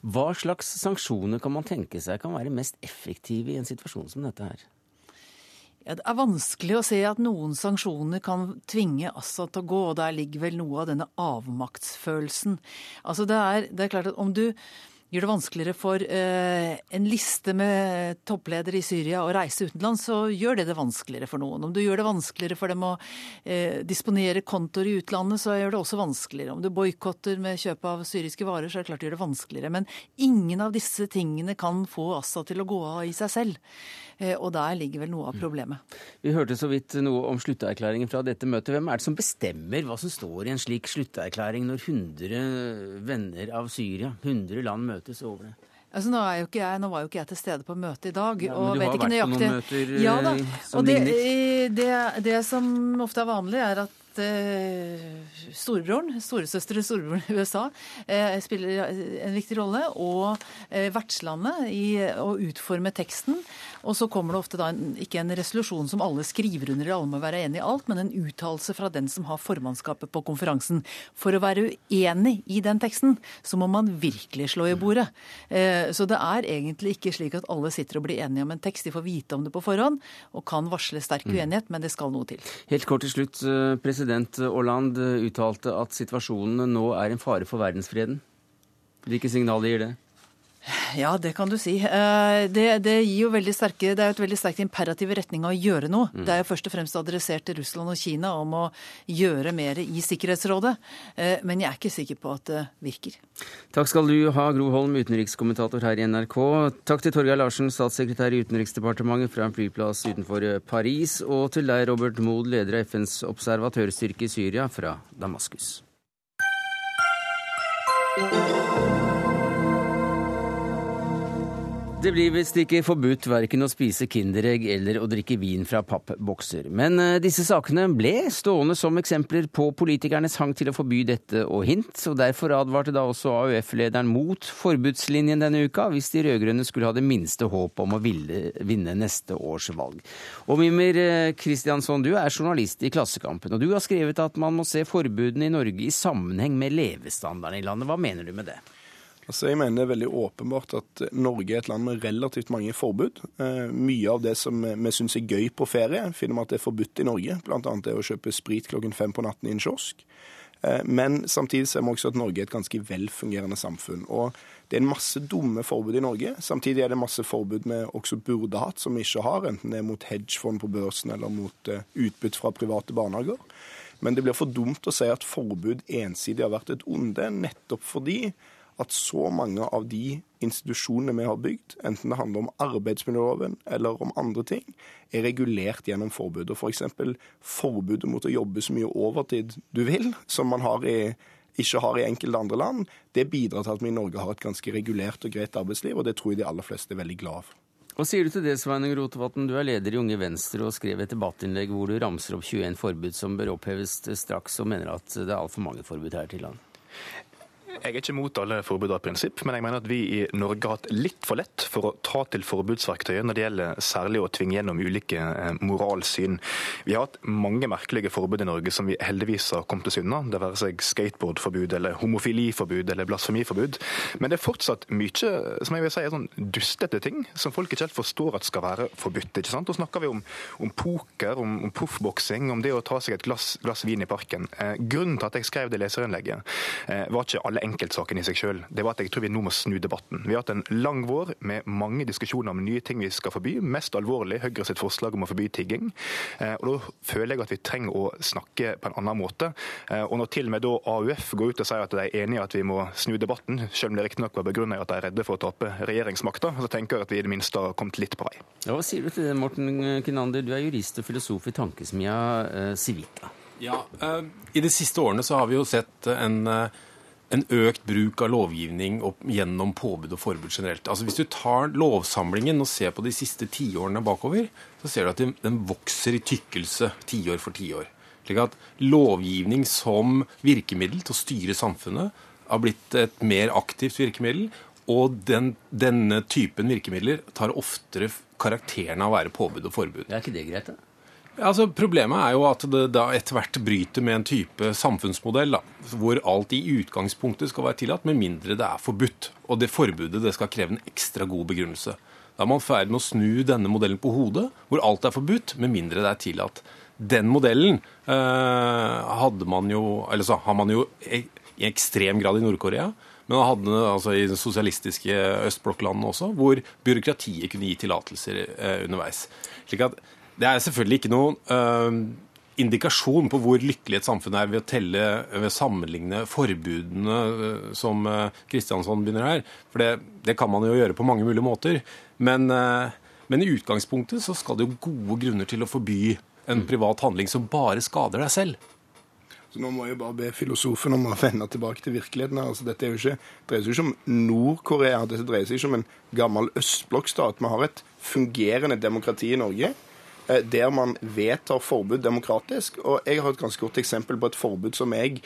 Hva slags sanksjoner kan man tenke seg kan være mest effektive i en situasjon som dette her?
Ja, det er vanskelig å se at noen sanksjoner kan tvinge Assad til å gå, og der ligger vel noe av denne avmaktsfølelsen. Altså det er, det er klart at om du gjør det vanskeligere for eh, en liste med toppledere i Syria å reise utenlands, så gjør det det vanskeligere for noen. Om du gjør det vanskeligere for dem å eh, disponere kontoer i utlandet, så gjør det også vanskeligere. Om du boikotter med kjøp av syriske varer, så er det klart det gjør det vanskeligere. Men ingen av disse tingene kan få Assad til å gå av i seg selv. Eh, og der ligger vel noe av problemet.
Vi hørte så vidt noe om slutterklæringen fra dette møtet. Hvem er det som bestemmer hva som står i en slik slutterklæring når 100 venner av Syria, 100 land møtes over det?
Altså, nå, jeg, nå, var jo ikke jeg til stede på møtet i dag.
Ja, men du har vært på noen møter
ja, da.
som
og det,
ligner?
Det, det som ofte er vanlig, er at uh, storebroren, storesøster og storebroren i USA, uh, spiller en viktig rolle. Og uh, vertslandet i å utforme teksten. Og så kommer det ofte da en, ikke en resolusjon som alle skriver under, eller alle må være enig i alt, men en uttalelse fra den som har formannskapet på konferansen. For å være uenig i den teksten, så må man virkelig slå i bordet. Så det er egentlig ikke slik at alle sitter og blir enige om en tekst. De får vite om det på forhånd og kan varsle sterk mm. uenighet, men det skal noe til.
Helt kort til slutt, president president Hollande uttalte at situasjonen nå er en fare for verdensfreden. Hvilke signaler gir det?
Ja, det kan du si. Eh, det, det, gir jo veldig sterke, det er jo et veldig sterkt imperativ i retning av å gjøre noe. Mm. Det er jo først og fremst adressert til Russland og Kina om å gjøre mer i Sikkerhetsrådet. Eh, men jeg er ikke sikker på at det virker.
Takk skal du ha, Gro Holm, utenrikskommentator her i NRK. Takk til Torgeir Larsen, statssekretær i Utenriksdepartementet fra en flyplass utenfor Paris. Og til deg, Robert Mood, leder av FNs observatørstyrke i Syria fra Damaskus. Det blir visst ikke forbudt verken å spise Kinderegg eller å drikke vin fra pappbokser. Men eh, disse sakene ble stående som eksempler på politikernes hang til å forby dette og hint, og derfor advarte da også AUF-lederen mot forbudslinjen denne uka, hvis de rød-grønne skulle ha det minste håp om å vinne neste års valg. Og Mimir Kristiansson, du er journalist i Klassekampen, og du har skrevet at man må se forbudene i Norge i sammenheng med levestandarden i landet. Hva mener du med det?
Altså, jeg mener det er veldig åpenbart at Norge er et land med relativt mange forbud. Eh, mye av det som vi syns er gøy på ferie, finner vi at det er forbudt i Norge. Bl.a. det å kjøpe sprit klokken fem på natten i en kiosk. Eh, men samtidig ser vi også at Norge er et ganske velfungerende samfunn. Og det er en masse dumme forbud i Norge. Samtidig er det masse forbud vi også burde hatt, som vi ikke har. Enten det er mot hedgefond på børsen eller mot uh, utbytte fra private barnehager. Men det blir for dumt å si at forbud ensidig har vært et onde, nettopp fordi at så mange av de institusjonene vi har bygd, enten det handler om arbeidsmiljøloven eller om andre ting, er regulert gjennom forbud. Og F.eks. For forbudet mot å jobbe så mye overtid du vil, som man har i, ikke har i enkelte andre land, det bidrar til at vi i Norge har et ganske regulert og greit arbeidsliv, og det tror jeg de aller fleste er veldig glad for.
Hva sier du til det, Sveinung Rotevatn? Du er leder i Unge Venstre og skrev et debattinnlegg hvor du ramser opp 21 forbud som bør oppheves straks, og mener at det er altfor mange forbud her til land.
Jeg er ikke mot alle forbud av prinsipp, men jeg mener at vi i Norge har hatt litt for lett for å ta til forbudsverktøyet når det gjelder særlig å tvinge gjennom ulike eh, moralsyn. Vi har hatt mange merkelige forbud i Norge som vi heldigvis har kommet oss unna, det være seg skateboardforbud eller homofiliforbud eller blasfemiforbud. Men det er fortsatt mye som jeg vil si er sånn dustete ting som folk ikke helt forstår at skal være forbudt. ikke sant? Da snakker vi om, om poker, om, om proffboksing, om det å ta seg et glass, glass vin i parken. Eh, grunnen til at jeg skrev det leserinnlegget, eh, var ikke alle enkeltsaken i seg sjøl. Det var at jeg tror vi nå må snu debatten. Vi har hatt en lang vår med mange diskusjoner om nye ting vi skal forby. Mest alvorlig Høyre sitt forslag om å forby tigging. Eh, og Da føler jeg at vi trenger å snakke på en annen måte. Eh, og når til og med da AUF går ut og sier at de er enig i at vi må snu debatten, selv om det riktignok var begrunnet i at de er redde for å tape regjeringsmakta, så tenker jeg at vi i det minste har kommet litt på vei.
Ja, hva sier du til det, Morten Kinander? Du er jurist og filosof i tankesmia Civita.
Ja, I de siste årene så har vi jo sett en en økt bruk av lovgivning gjennom påbud og forbud generelt. Altså Hvis du tar lovsamlingen og ser på de siste tiårene bakover, så ser du at den vokser i tykkelse tiår for tiår. Slik at lovgivning som virkemiddel til å styre samfunnet har blitt et mer aktivt virkemiddel. Og den, denne typen virkemidler tar oftere karakteren av å være påbud og forbud.
Det Er ikke det greit, da?
Altså, Problemet er jo at det da etter hvert bryter med en type samfunnsmodell da, hvor alt i utgangspunktet skal være tillatt, med mindre det er forbudt. Og det forbudet det skal kreve en ekstra god begrunnelse. Da er man i ferd med å snu denne modellen på hodet, hvor alt er forbudt, med mindre det er tillatt. Den modellen eh, hadde man jo, eller så har man jo i ekstrem grad i Nord-Korea. Men man hadde altså i de sosialistiske østblokklandene også, hvor byråkratiet kunne gi tillatelser eh, underveis. Slik at det er selvfølgelig ikke noen uh, indikasjon på hvor lykkelig et samfunn er ved å telle, ved å sammenligne forbudene uh, som Kristiansson uh, begynner her. For det, det, kan man jo gjøre på mange mulige måter. Men, men, i utgangspunktet så skal det jo gode grunner til å forby en privat handling som bare skader deg selv.
Så Nå må jeg bare be filosofen om å vende tilbake til virkeligheten. Altså, dette jo ikke, dreier seg ikke om Nord-Korea, dette dreier seg ikke om en gammel østblokkstat. Vi har et fungerende demokrati i Norge Eh, der man vedtar forbud demokratisk. Og jeg har et ganske godt eksempel på et forbud som jeg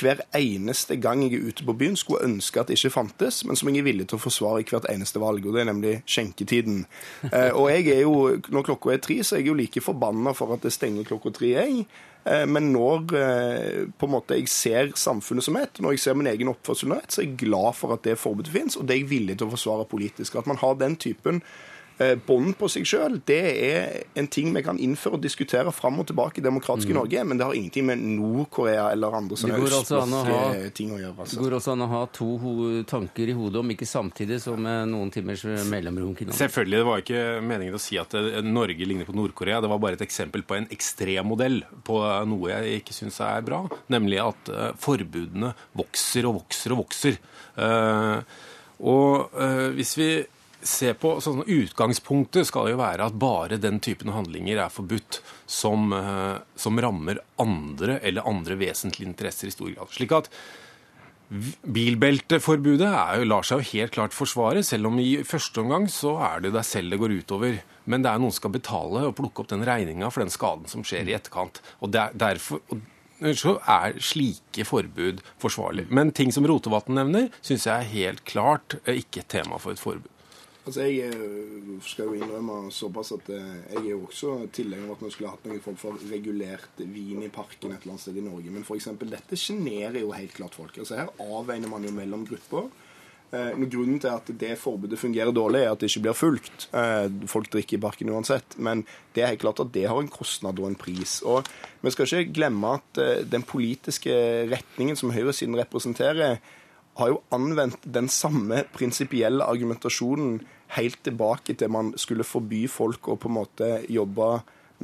hver eneste gang jeg er ute på byen, skulle ønske at det ikke fantes, men som jeg er villig til å forsvare i hvert eneste valg, og det er nemlig skjenketiden. *laughs* Eh, og jeg er jo, når klokka er tre, så er jeg jo like forbanna for at det stenger klokka tre, jeg. Eh, men når på en måte jeg ser samfunnet som ett, når jeg ser min egen oppførsel under ett, så er jeg glad for at det forbudet finnes, og det er jeg villig til å forsvare politisk. At man har den typen Eh, bånd på seg sjøl, det er en ting vi kan innføre og diskutere fram og tilbake i demokratiske mm. Norge, men det har ingenting med Nord-Korea eller andre sånne østblokke ting å gjøre.
Altså. Det går også an å ha to tanker i hodet, om ikke samtidig, som med noen timers mellomrom.
Selvfølgelig, det var ikke meningen å si at eh, Norge ligner på Nord-Korea. Det var bare et eksempel på en ekstrem modell på noe jeg ikke syns er bra, nemlig at forbudene vokser og vokser og vokser. Uh, og uh, hvis vi se på sånn Utgangspunktet skal jo være at bare den typen handlinger er forbudt som, eh, som rammer andre eller andre vesentlige interesser i stor grad. Slik at Bilbelteforbudet jo, lar seg jo helt klart forsvare, selv om i første omgang så er det deg selv det går utover. Men det er noen som skal betale og plukke opp den regninga for den skaden som skjer i etterkant. Og der, derfor så er slike forbud forsvarlig. Men ting som Rotevatn nevner, syns jeg er helt klart ikke et tema for et forbud.
Altså, Jeg eh, skal jo innrømme såpass at eh, jeg er jo også tilhenger av at vi skulle hatt noen form for regulert vin i parken et eller annet sted i Norge. Men f.eks. dette sjenerer jo helt klart folk. Altså Her avveier man jo mellom grupper. Eh, grunnen til at det forbudet fungerer dårlig, er at det ikke blir fulgt. Eh, folk drikker i parken uansett. Men det er helt klart at det har en kostnad og en pris. Og vi skal ikke glemme at den politiske retningen som høyresiden representerer, har jo anvendt den samme prinsipielle argumentasjonen helt tilbake til man skulle forby folk å på en måte jobbe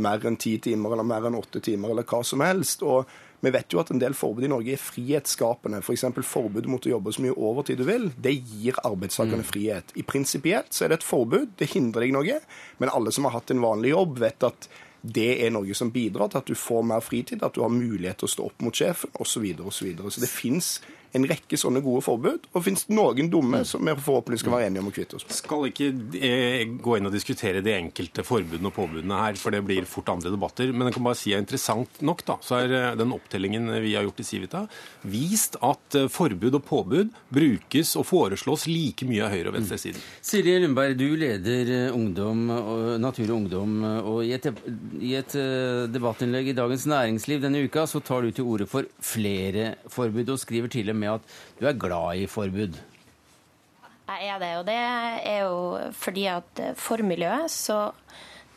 mer enn ti timer eller mer enn åtte timer eller hva som helst. Og vi vet jo at en del forbud i Norge er frihetsskapende. F.eks. For forbudet mot å jobbe så mye overtid du vil. Det gir arbeidstakerne mm. frihet. I prinsipielt så er det et forbud. Det hindrer deg noe. Men alle som har hatt en vanlig jobb, vet at det er noe som bidrar til at du får mer fritid, at du har mulighet til å stå opp mot sjefen osv. Så, videre, og så, videre. så det fins en rekke sånne gode forbud. Og finnes det noen dumme som vi forhåpentligvis skal være enige om å kvitte oss med.
Skal ikke eh, gå inn og diskutere de enkelte forbudene og påbudene her, for det blir fort andre debatter. Men jeg kan bare si at interessant nok, da, så er eh, den opptellingen vi har gjort i Civita, vist at eh, forbud og påbud brukes og foreslås like mye av høyre- og venstresiden.
Siri Lundberg, du leder ungdom, Natur og Ungdom. og I et, i et debattinnlegg i Dagens Næringsliv denne uka så tar du til orde for flere forbud, og skriver til og med at du er glad i forbud.
Jeg er det, og det er jo fordi at eh, for miljøet så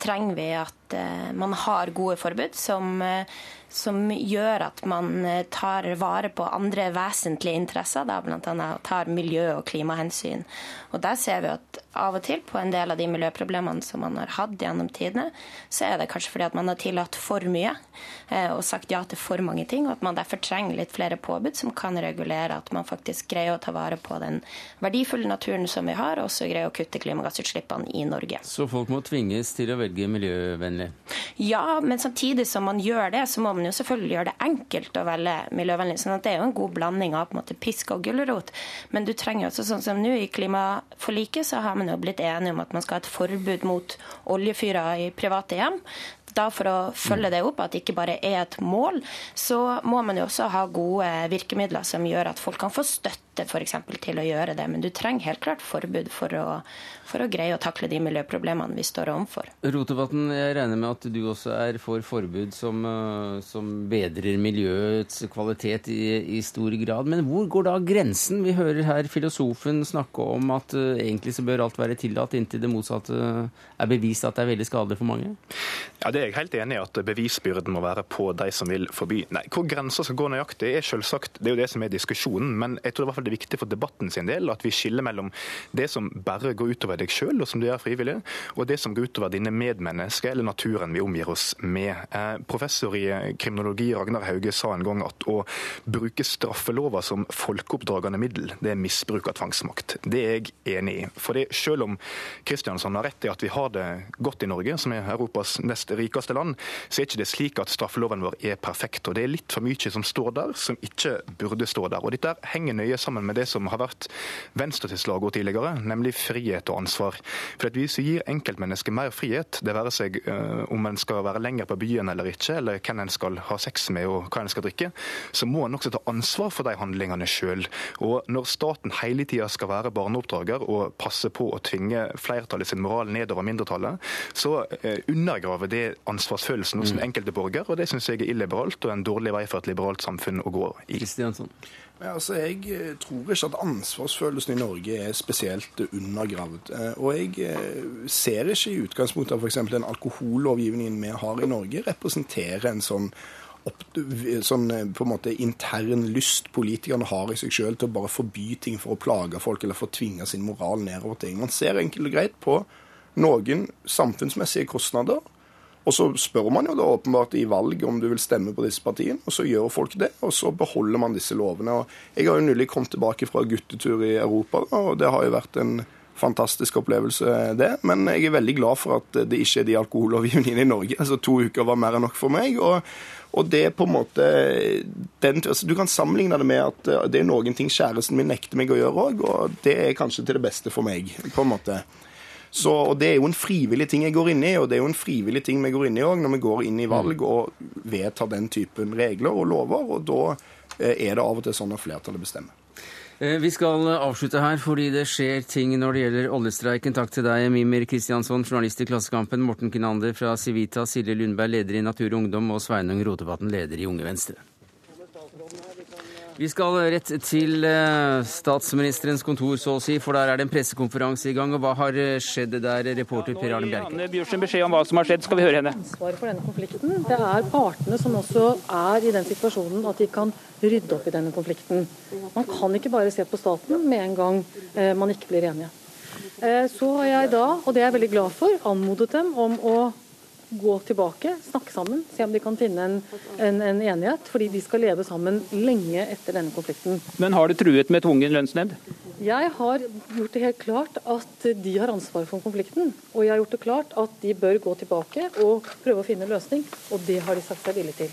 trenger vi at eh, man har gode forbud som, eh, som gjør at man tar vare på andre vesentlige interesser, da bl.a. tar miljø- og klimahensyn. Og der ser vi at av og til på en del av de miljøproblemene som man har hatt gjennom tidene, så er det kanskje fordi at man har tillatt for mye og sagt ja til for mange ting, og at man derfor trenger litt flere påbud som kan regulere at man faktisk greier å ta vare på den verdifulle naturen som vi har, og også greier å kutte klimagassutslippene i Norge.
Så folk må tvinges til å velge miljøvennlig?
Ja, men samtidig som man gjør det, så må man jo selvfølgelig gjøre det enkelt å velge miljøvennlig. sånn at det er jo en god blanding av på en måte pisk og gulrot. Men du trenger jo også sånn som nå i klimaforliket, så har man jo blitt enige om at man skal ha et forbud mot oljefyrer i private hjem. Da For å følge det opp, at det ikke bare er et mål, så må man jo også ha gode virkemidler som gjør at folk kan få støtte for eksempel, til å gjøre det. Men du trenger helt klart forbud for å, for å greie å takle de miljøproblemene vi står overfor.
Rotevatn, jeg regner med at du også er for forbud som, eh, som bedrer miljøets kvalitet i, i, stor grad. Men hvor går da grensen? Vi hører her filosofen snakke om at uh, egentlig så bør alt være tillatt inntil det motsatte er bevist at det er veldig skadelig for mange?
Ja, Det er jeg helt enig i, at bevisbyrden må være på de som vil forby. Nei, Hvor grensa skal gå nøyaktig, er selvsagt, det er jo det som er diskusjonen. Men jeg tror i hvert fall det viktig for debatten sin del at vi skiller mellom det som bare går utover deg sjøl, og som du gjør frivillig, og det som går utover dine medmennesker eller naturen vi omgir oss med. Eh, professor i kriminologi Ragnar Hauge sa en gang at å bruke straffelova som folkeoppdragende middel, det er misbruk av tvangsmakt. Det er jeg enig i. For det, selv om Kristiansand har rett i at vi har det godt i Norge, som er Europas nest rikeste land, så er ikke det slik at straffeloven vår er perfekt. og Det er litt for mye som står der, som ikke burde stå der. Og Dette henger nøye sammen med det som har vært Venstre slagord tidligere, nemlig frihet og ansvar. For at Hvis vi gir enkeltmennesket mer frihet, det være seg uh, om en skal være lenger på byen eller ikke, eller hvem en skal ha sex med og hva en skal drikke, så må en også ta ansvar for de handlingene sjøl. Og når staten hele tida skal være barneoppdrager og passe på å tvinge flertallet sin moral nedover mindretallet, så uh, undergraver det ansvarsfølelsen hos den mm. enkelte borger, og det syns jeg er illiberalt og en dårlig vei for et liberalt samfunn å gå i.
Kristiansson.
Ja, altså, Jeg eh, tror ikke at ansvarsfølelsen i Norge er spesielt undergravd. Eh, og jeg eh, ser ikke i utgangspunktet at f.eks. den alkohollovgivningen vi har i Norge, representerer en sånn, opp, sånn på en måte intern lyst politikerne har i seg sjøl til å bare forby ting for å plage folk eller for å tvinge sin moral nedover ting. Man ser enkelt og greit på noen samfunnsmessige kostnader og så spør man jo da åpenbart i valg om du vil stemme på disse partiene, og så gjør folk det. Og så beholder man disse lovene. Og jeg har jo nylig kommet tilbake fra guttetur i Europa, og det har jo vært en fantastisk opplevelse, det. Men jeg er veldig glad for at det ikke er de alkohollovgivningene i Norge. Altså To uker var mer enn nok for meg. og og det er på en måte den, altså Du kan sammenligne det med at det er noen ting kjæresten min nekter meg å gjøre òg, og det er kanskje til det beste for meg. på en måte. Så, og Det er jo en frivillig ting jeg går inn i, og det er jo en frivillig ting vi går inn i òg når vi går inn i valg og vedtar den typen regler og lover. og Da eh, er det av og til sånn at flertallet bestemmer.
Eh, vi skal avslutte her fordi det skjer ting når det gjelder oljestreiken. Takk til deg, Mimir Kristiansson, journalist i Klassekampen, Morten Kinander fra Civita, Silje Lundberg, leder i Natur og Ungdom, og Sveinung Rotevatn, leder i Unge Venstre. Vi skal rett til eh, statsministerens kontor, så å si, for der er det en pressekonferanse i gang. og Hva har eh, skjedd der, reporter Per Arne Bjerke?
Anne Bjørsen beskjed om hva som har skjedd, skal vi høre henne.
Ansvaret for denne konflikten, Det er partene som også er i den situasjonen at de kan rydde opp i denne konflikten. Man kan ikke bare se på staten med en gang eh, man ikke blir enige. Så har jeg da, og det er jeg veldig glad for, anmodet dem om å gå tilbake, snakke sammen, se om de kan finne en, en, en, enighet. Fordi de skal leve sammen lenge etter denne konflikten.
Men har du truet med tvungen lønnsnevnd?
Jeg har gjort det helt klart at de har ansvaret for konflikten. Og jeg har gjort det klart at de bør gå tilbake og prøve å finne en løsning. Og det har de sagt seg villig til.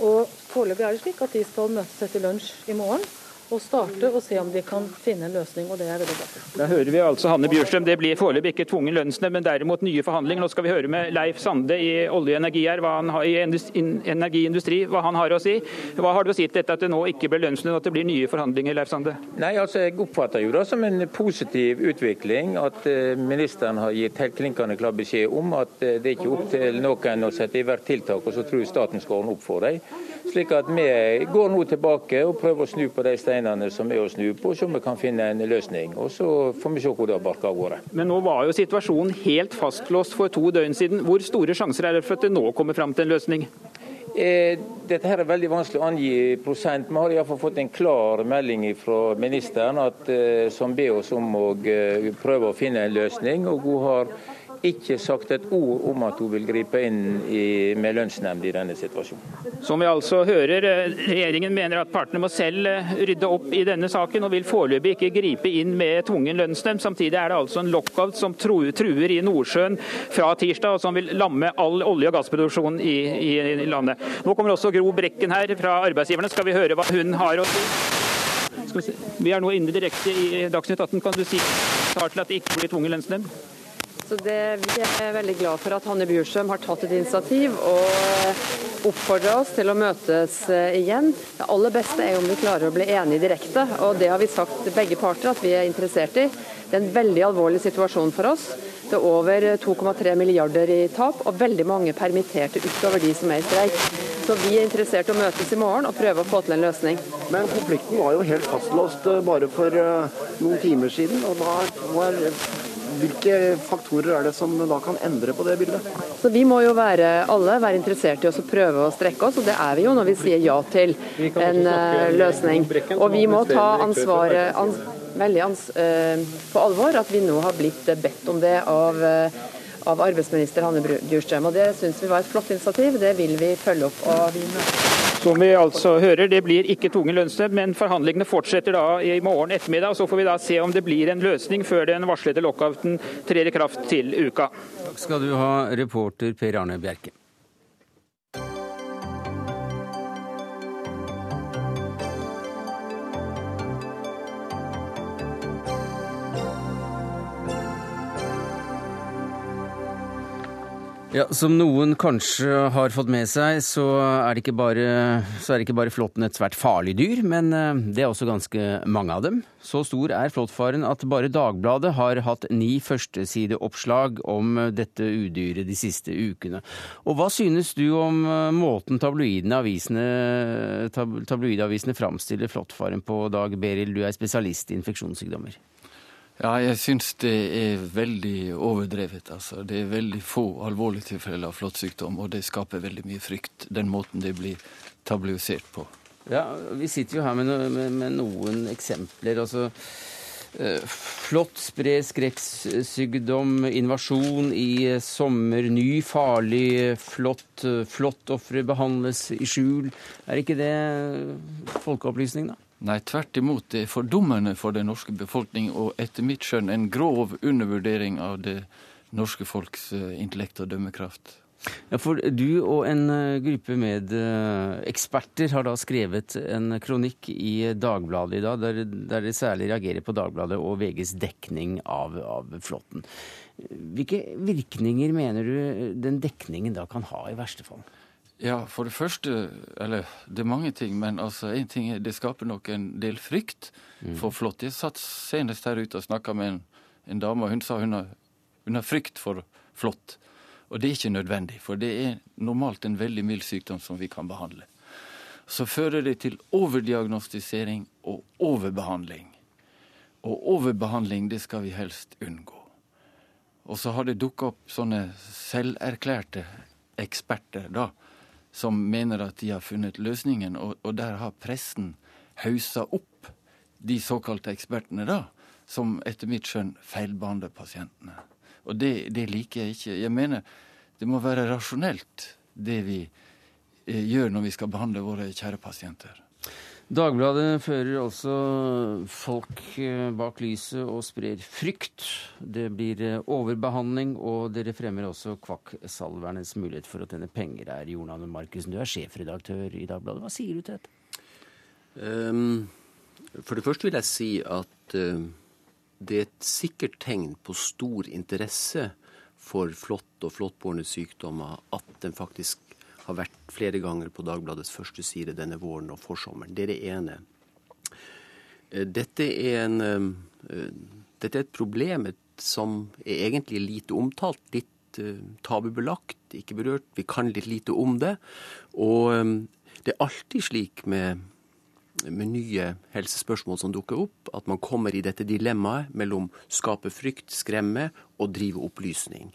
Og Foreløpig er det slik at de skal møtes etter lunsj i morgen å starte og se om de kan finne en løsning. og det er veldig glad.
Da hører vi altså Hanne Bjurstrøm. Det blir foreløpig ikke tvungen lønnsnevnd, men derimot nye forhandlinger. Nå skal vi høre med Leif Sande i Olje- og energi her, hva han har, i energiindustri hva han har å si. Hva har du å si til dette at det nå ikke blir lønnsnevnd, at det blir nye forhandlinger, Leif Sande?
Nei, altså Jeg oppfatter jo det som en positiv utvikling at eh, ministeren har gitt helt klinkende klar beskjed om at eh, det er ikke opp til noen å sette i verk tiltak og så tror staten skal ordne opp for dem. Slik at vi går nå tilbake og prøver å snu på de steinene som er å snu på, så vi kan finne en løsning. Og Så får vi se hvor det barker av gårde.
Men nå var jo situasjonen helt fastlåst for to døgn siden. Hvor store sjanser er det for at det nå kommer fram til en løsning?
Eh, dette her er veldig vanskelig å angi prosent. Vi har iallfall fått en klar melding fra ministeren at, eh, som ber oss om å eh, prøve å finne en løsning. og hun har ikke sagt et ord om at hun vil gripe inn i, med lønnsnemnd i denne situasjonen.
Som vi altså hører, eh, regjeringen mener at partene må selv eh, rydde opp i denne saken, og vil foreløpig ikke gripe inn med tvungen lønnsnemnd. Samtidig er det altså en lockout som truer i Nordsjøen fra tirsdag, og som vil lamme all olje- og gassproduksjon i, i, i landet. Nå kommer også Gro Brekken her fra arbeidsgiverne. Skal vi høre hva hun har å si? Vi, er nå inne direkte i Dagsnytt 18. Kan du si klart til at det ikke blir tvungen lønnsnemnd?
Så det, vi er veldig glad for at Hanne Bjurstrøm har tatt et initiativ og oppfordra oss til å møtes eh, igjen. Det aller beste er om vi klarer å bli enige direkte, og det har vi sagt begge parter at vi er interessert i. Det er en veldig alvorlig situasjon for oss. Det er over 2,3 milliarder i tap, og veldig mange permitterte utover de som er i streik. Så vi er interessert i å møtes i morgen og prøve å få til en løsning.
Men konflikten var jo helt fastlåst eh, bare for eh, noen timer siden. og da var hvilke faktorer er det som da kan endre på det bildet?
Så Vi må jo være, alle være interessert i å prøve å strekke oss, og det er vi jo når vi sier ja til en uh, løsning. Og vi må ta ansvaret ans veldig ans uh, på alvor at vi nå har blitt bedt om det av uh, av arbeidsminister Hanne Bjurstrøm. og Det syns vi var et flott initiativ. Det vil vi følge opp. og vi
som vi altså hører, Det blir ikke tvungen lønnsnemnd, men forhandlingene fortsetter da i morgen ettermiddag. Så får vi da se om det blir en løsning før den varslede lockouten trer i kraft til uka.
Takk skal du ha, reporter Per Arne Bjerke. Ja, Som noen kanskje har fått med seg, så er det ikke bare, det ikke bare flåtten et svært farlig dyr, men eh, det er også ganske mange av dem. Så stor er flåttfaren at bare Dagbladet har hatt ni førstesideoppslag om dette udyret de siste ukene. Og hva synes du om eh, måten tabloidavisene, tabloidavisene framstiller flåttfaren på, Dag Beril? Du er spesialist i infeksjonssykdommer.
Ja, jeg syns det er veldig overdrevet. Altså. Det er veldig få alvorlige tilfeller av flåttsykdom, og det skaper veldig mye frykt, den måten det blir tabloisert på.
Ja, Vi sitter jo her med, no med, med noen eksempler. altså eh, Flått sprer skrekksykdom, invasjon i sommer, ny farlig flått. Flåttofre behandles i skjul. Er ikke det folkeopplysning, da?
Nei, tvert imot. Det er fordummende for den norske befolkning, og etter mitt skjønn en grov undervurdering av det norske folks eh, intellekt og dømmekraft.
Ja, for Du og en eh, gruppe med eh, eksperter har da skrevet en kronikk i Dagbladet i dag, der, der de særlig reagerer på Dagbladet og VGs dekning av, av flåten. Hvilke virkninger mener du den dekningen da kan ha, i verste fall?
Ja, for det første Eller det er mange ting, men altså én ting er det skaper nok en del frykt mm. for flått. Jeg satt senest her ute og snakka med en, en, dame, og hun sa hun har, hun har frykt for flått. Og det er ikke nødvendig, for det er normalt en veldig mild sykdom som vi kan behandle. Så fører det til overdiagnostisering og overbehandling. Og overbehandling, det skal vi helst unngå. Og så har det dukka opp sånne selverklærte eksperter, da, som mener at de har funnet løsningen, og, og der har pressen haussa opp de såkalte ekspertene, da, som etter mitt skjønn feilbehandler pasientene. Og det, det, liker jeg ikke. Jeg mener det må være rasjonelt, det vi eh, gjør når vi skal behandle våre kjære pasienter.
Dagbladet fører altså folk eh, bak lyset og sprer frykt. Det blir eh, overbehandling, og dere fremmer også kvakksalvernes mulighet for å tjene penger her. Jonan Markussen, du er sjefredaktør i Dagbladet. Hva sier du til dette?
Um, For det første vil jeg si at uh, det er et sikkert tegn på stor interesse for flått og flåttbårne sykdommer at den faktisk har vært flere ganger på Dagbladets første side denne våren og forsommeren. Det er det ene. Uh, dette er, en, uh, dette er et problem som er egentlig lite omtalt, litt tabubelagt, ikke berørt. Vi kan litt lite om det. Og det er alltid slik med med nye helsespørsmål som dukker opp, at man kommer i dette dilemmaet mellom skape frykt, skremme og drive opplysning.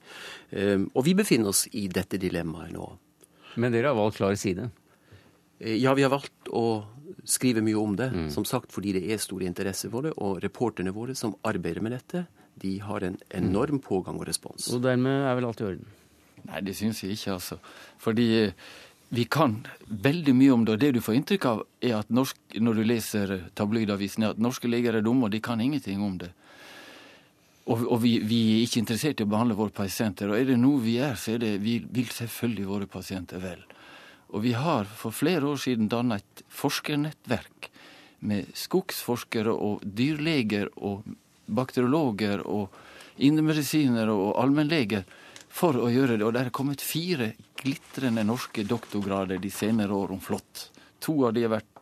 Og vi befinner oss i dette dilemmaet nå.
Men dere har valgt klar side?
Eh, ja, vi har valgt å skrive mye om det. Mm. Som sagt fordi det er stor interesse for det. Og reporterne våre som arbeider med dette, de har en enorm pågang og respons.
Og dermed er vel alt i orden?
Nei, det syns jeg ikke, altså. Fordi vi kan veldig mye om det. Og det du får inntrykk av, er at norsk, når du leser tabloidavisene, at norske leger er dumme, og de kan ingenting om det. Og, og vi, vi, er ikke interessert i å behandle våre pasienter. Og er det noe vi gjør, så er det vi vil selvfølgelig våre pasienter vel. Og vi har for flere år siden dannet et forskernettverk med skogsforskere og dyrleger og bakteriologer og indremedisinere og allmennleger for å gjøre det. Og det er kommet fire glitrende norske doktorgrader de senere år om flått. To av de har vært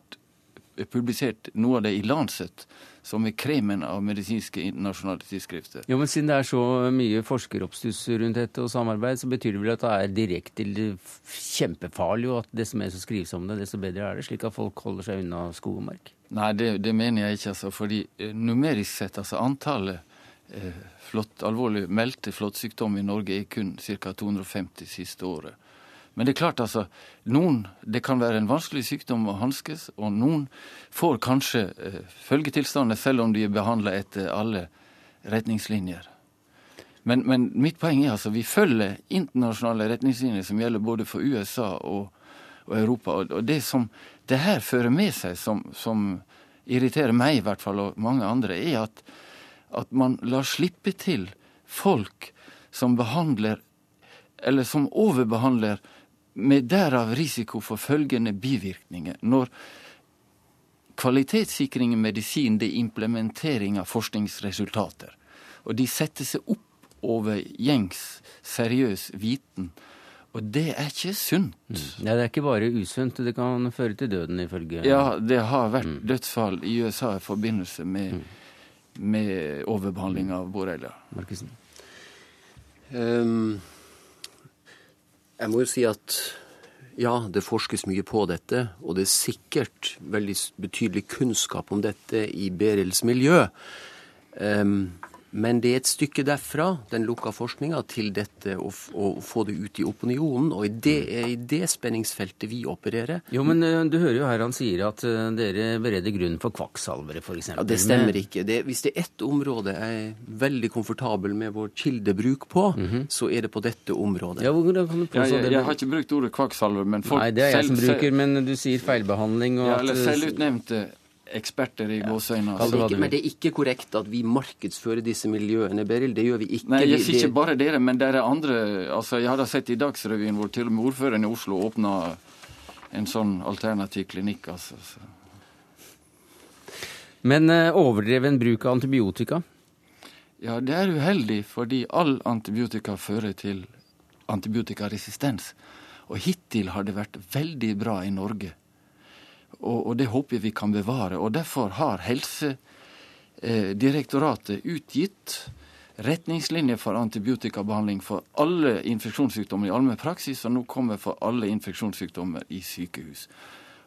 publisert, noe av det i Lancet, som er kremen av medisinske internasjonale tidsskrifter.
Jo, men Siden det er så mye forskeroppstuss rundt dette og samarbeid, så betyr det vel at det er direkte kjempefarlig, og at desto mer som skrives om det, desto bedre er det, slik at folk holder seg unna skog og mark?
Nei, det, det mener jeg ikke, altså. Fordi eh, numerisk sett, altså antallet Eh, flott, alvorlig meldte flåttsykdom i Norge er kun ca. 250 siste året. Men det er klart, altså, noen, det kan være en vanskelig sykdom å hanskes, og noen får kanskje eh, følgetilstander selv om de er behandla etter alle retningslinjer. Men, men, mitt poeng er altså vi følger internasjonale retningslinjer som gjelder både for USA og, og Europa. Og, og det som det her fører med seg, som, som irriterer meg i hvert fall, og mange andre, er at at man lar slippe til folk som behandler, eller som overbehandler, med derav risiko for følgende bivirkninger. Når kvalitetssikring i medisin det er implementering av forskningsresultater. Og de setter seg opp over gjengs, seriøs viten. Og det er ikke sunt. Mm.
Ja, det er ikke bare usunt, det kan føre til døden, ifølge
Ja, det har vært mm. dødsfall i USA i forbindelse med mm med overbehandling av borrelia. Markusen?
Um, jeg må jo si at ja, det forskes mye på dette, og det er sikkert veldig betydelig kunnskap om dette i Berils miljø. Um, men det er et stykke derfra, den lukka forskninga, til dette å, å, få det ut i opinionen. Og det er i det spenningsfeltet vi opererer.
Jo, men uh, du hører jo her han sier at uh, dere bereder grunn for kvakksalvere, f.eks.
Ja, det stemmer ikke. Det, hvis det er ett område jeg er veldig komfortabel med vår kildebruk på, mm -hmm. så er det på dette området.
Ja, hvordan kan du
påstå ja, jeg, jeg, har ikke brukt ordet kvakksalver, men folk
Nei, det er jeg selv, som bruker, men du sier feilbehandling og
ja, eller selvutnevnte eksperter i gåseøyne.
Altså. Men det er ikke korrekt at vi markedsfører disse miljøene, Beril. Det gjør vi ikke.
Nei, jeg sier ikke bare dere, men det er andre altså Jeg hadde sett i Dagsrevyen hvor til og med ordføreren i Oslo åpna en sånn alternativ klinikk. altså.
Men uh, overdreven bruk av antibiotika?
Ja, det er uheldig, fordi all antibiotika fører til antibiotikaresistens. Og hittil har det vært veldig bra i Norge og, og det håper jeg vi kan bevare. Og derfor har Helsedirektoratet utgitt retningslinjer for antibiotikabehandling for alle infeksjonssykdommer i allmennpraksis, og nå kommer for alle infeksjonssykdommer i sykehus.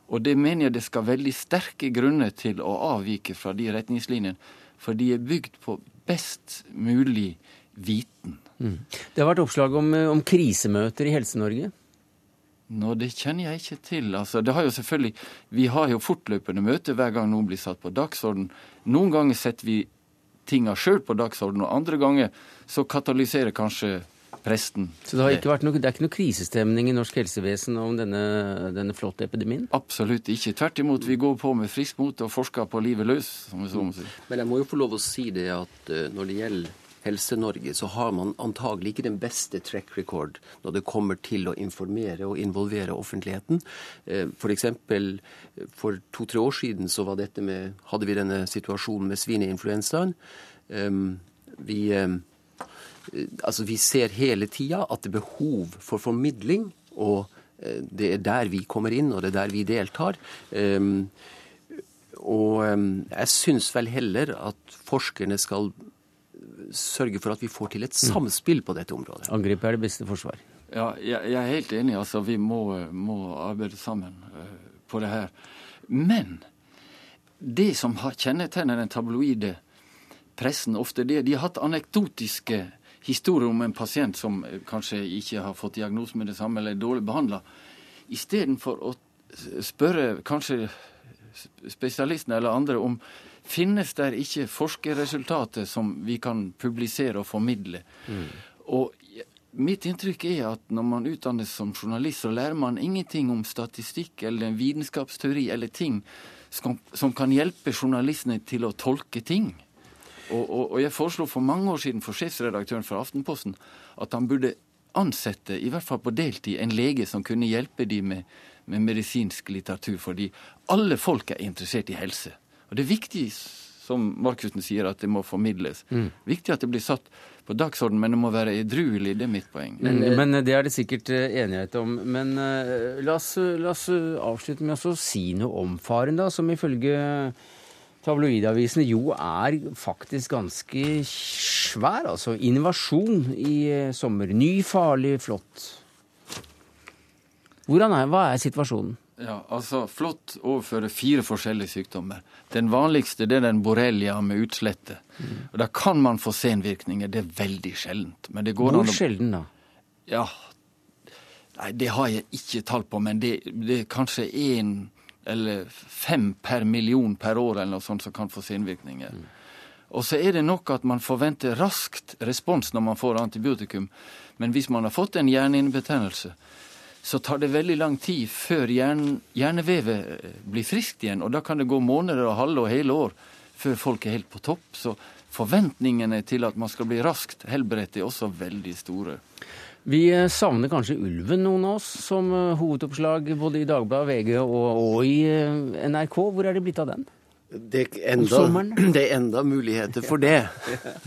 Og det mener jeg det skal veldig sterke grunner til å avvike fra de retningslinjene, for de er bygd på best mulig viten. Mm.
Det har vært oppslag om, om krisemøter i Helse-Norge.
Nå, Det kjenner jeg ikke til. Altså, det har jo selvfølgelig, Vi har jo fortløpende møter hver gang noen blir satt på dagsorden. Noen ganger setter vi tinga sjøl på dagsorden, og andre ganger så katalyserer kanskje presten.
Så det, har ikke vært noe, det er ikke noe krisestemning i norsk helsevesen om denne, denne flotte epidemien?
Absolutt ikke. Tvert imot, vi går på med frisk mot og forsker på livet løs, som vi så må si.
Men jeg må jo få lov å si det at uh, når det gjelder Helse-Norge, så har man antagelig ikke den beste track record når det kommer til å informere og involvere offentligheten. F.eks. For, for to-tre år siden så med, hadde vi denne situasjonen med svineinfluensaen. Vi, altså vi ser hele tida at det er behov for formidling. og det er der vi kommer inn, og det er der vi deltar. Og jeg syns vel heller at forskerne skal sørge for at vi får til et mm. samspill på dette området.
Angrep er det beste forsvar.
Ja, jeg, er helt enig. Altså, vi må, må arbeide sammen uh, på det her. Men det som har kjennetegner den tabloide pressen ofte, det de har hatt anekdotiske historier om en pasient som kanskje ikke har fått diagnose med det samme eller er dårlig behandla. Istedenfor å spørre kanskje spesialistene eller andre om finnes der ikke forskerresultater som vi kan publisere og formidle. Mm. Og mitt inntrykk er at når man utdannes som journalist, så lærer man ingenting om statistikk eller en vitenskapsteori eller ting som, som kan hjelpe journalistene til å tolke ting. Og, og, og jeg foreslo for mange år siden for sjefsredaktøren for Aftenposten at han burde ansette, i hvert fall på deltid, en lege som kunne hjelpe dem med, med medisinsk litteratur. Fordi alle folk er interessert i helse. Og det er viktig, som Markussen sier, at det må formidles. Mm. Viktig at det blir satt på dagsorden, men det må være edruelig. Det er mitt poeng.
Men, men det er det sikkert eh, enighet om. Men uh, la, oss, la, oss, avslutte med å si noe om faren, da, som ifølge tabloidavisene jo er faktisk ganske svær. Altså innovasjon i eh, sommer. Ny, farlig, flott. Hvordan er, hva er situasjonen?
Ja, altså Flått overfører fire forskjellige sykdommer. Den vanligste det er den borrelia med utslette. Mm. Og Da kan man få senvirkninger. Det er veldig sjeldent.
Hvor å... sjelden, da?
Ja, Nei, Det har jeg ikke tall på, men det, det er kanskje én eller fem per million per år eller noe sånt som kan få senvirkninger. Mm. Og så er det nok at man forventer raskt respons når man får antibiotikum. Men hvis man har fått en hjernehinnebetennelse, så tar det veldig lang tid før hjern, hjernevevet eh, blir friskt igjen. Og da kan det gå måneder og halve og hele år før folk er helt på topp. Så forventningene til at man skal bli raskt helbredt, er også veldig store.
Vi eh, savner kanskje ulven, noen av oss, som eh, hovedoppslag både i Dagbladet, VG og, og, i NRK. Hvor er det blitt av den?
Det er enda, *clears throat* det er enda muligheter for det.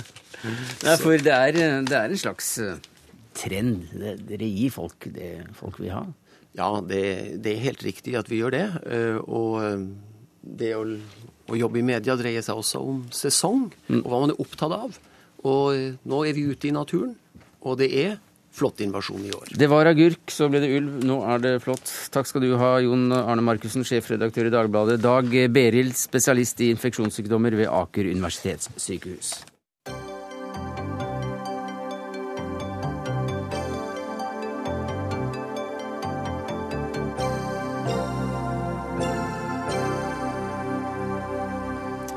*laughs*
Nei, for det er, det er en slags trend. Dere gir folk det folk vil ha.
Ja, det, det er helt riktig at vi gjør det. Eh, og eh, det å, å, jobbe i media dreier seg også om sesong, mm. og hva man er opptatt av. Og eh, nå er vi ute i naturen, og det er flott invasjon i år.
Det var agurk, så ble det ulv, nå er det flott. Takk skal du ha, Jon Arne Markussen, sjefredaktør i Dagbladet. Dag Berild, spesialist i infeksjonssykdommer ved Aker universitetssykehus.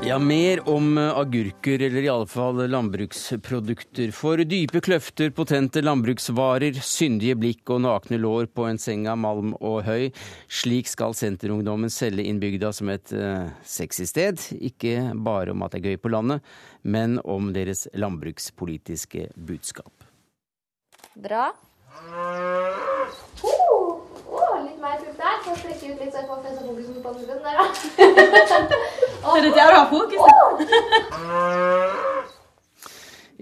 Ja, mer om eh, agurker, eller iallfall landbruksprodukter. For dype kløfter, potente landbruksvarer, syndige blikk og nakne lår på en seng av malm og høy. Slik skal Senterungdommen selge inn bygda som et uh, sexy sted. Ikke bare om at det er gøy på landet, men om deres landbrukspolitiske budskap.
Bra. Oh, litt mer pupp der. Så strekke ut litt, så jeg får festa fokusen på den der, da. *laughs*
Er det der du har fokuset.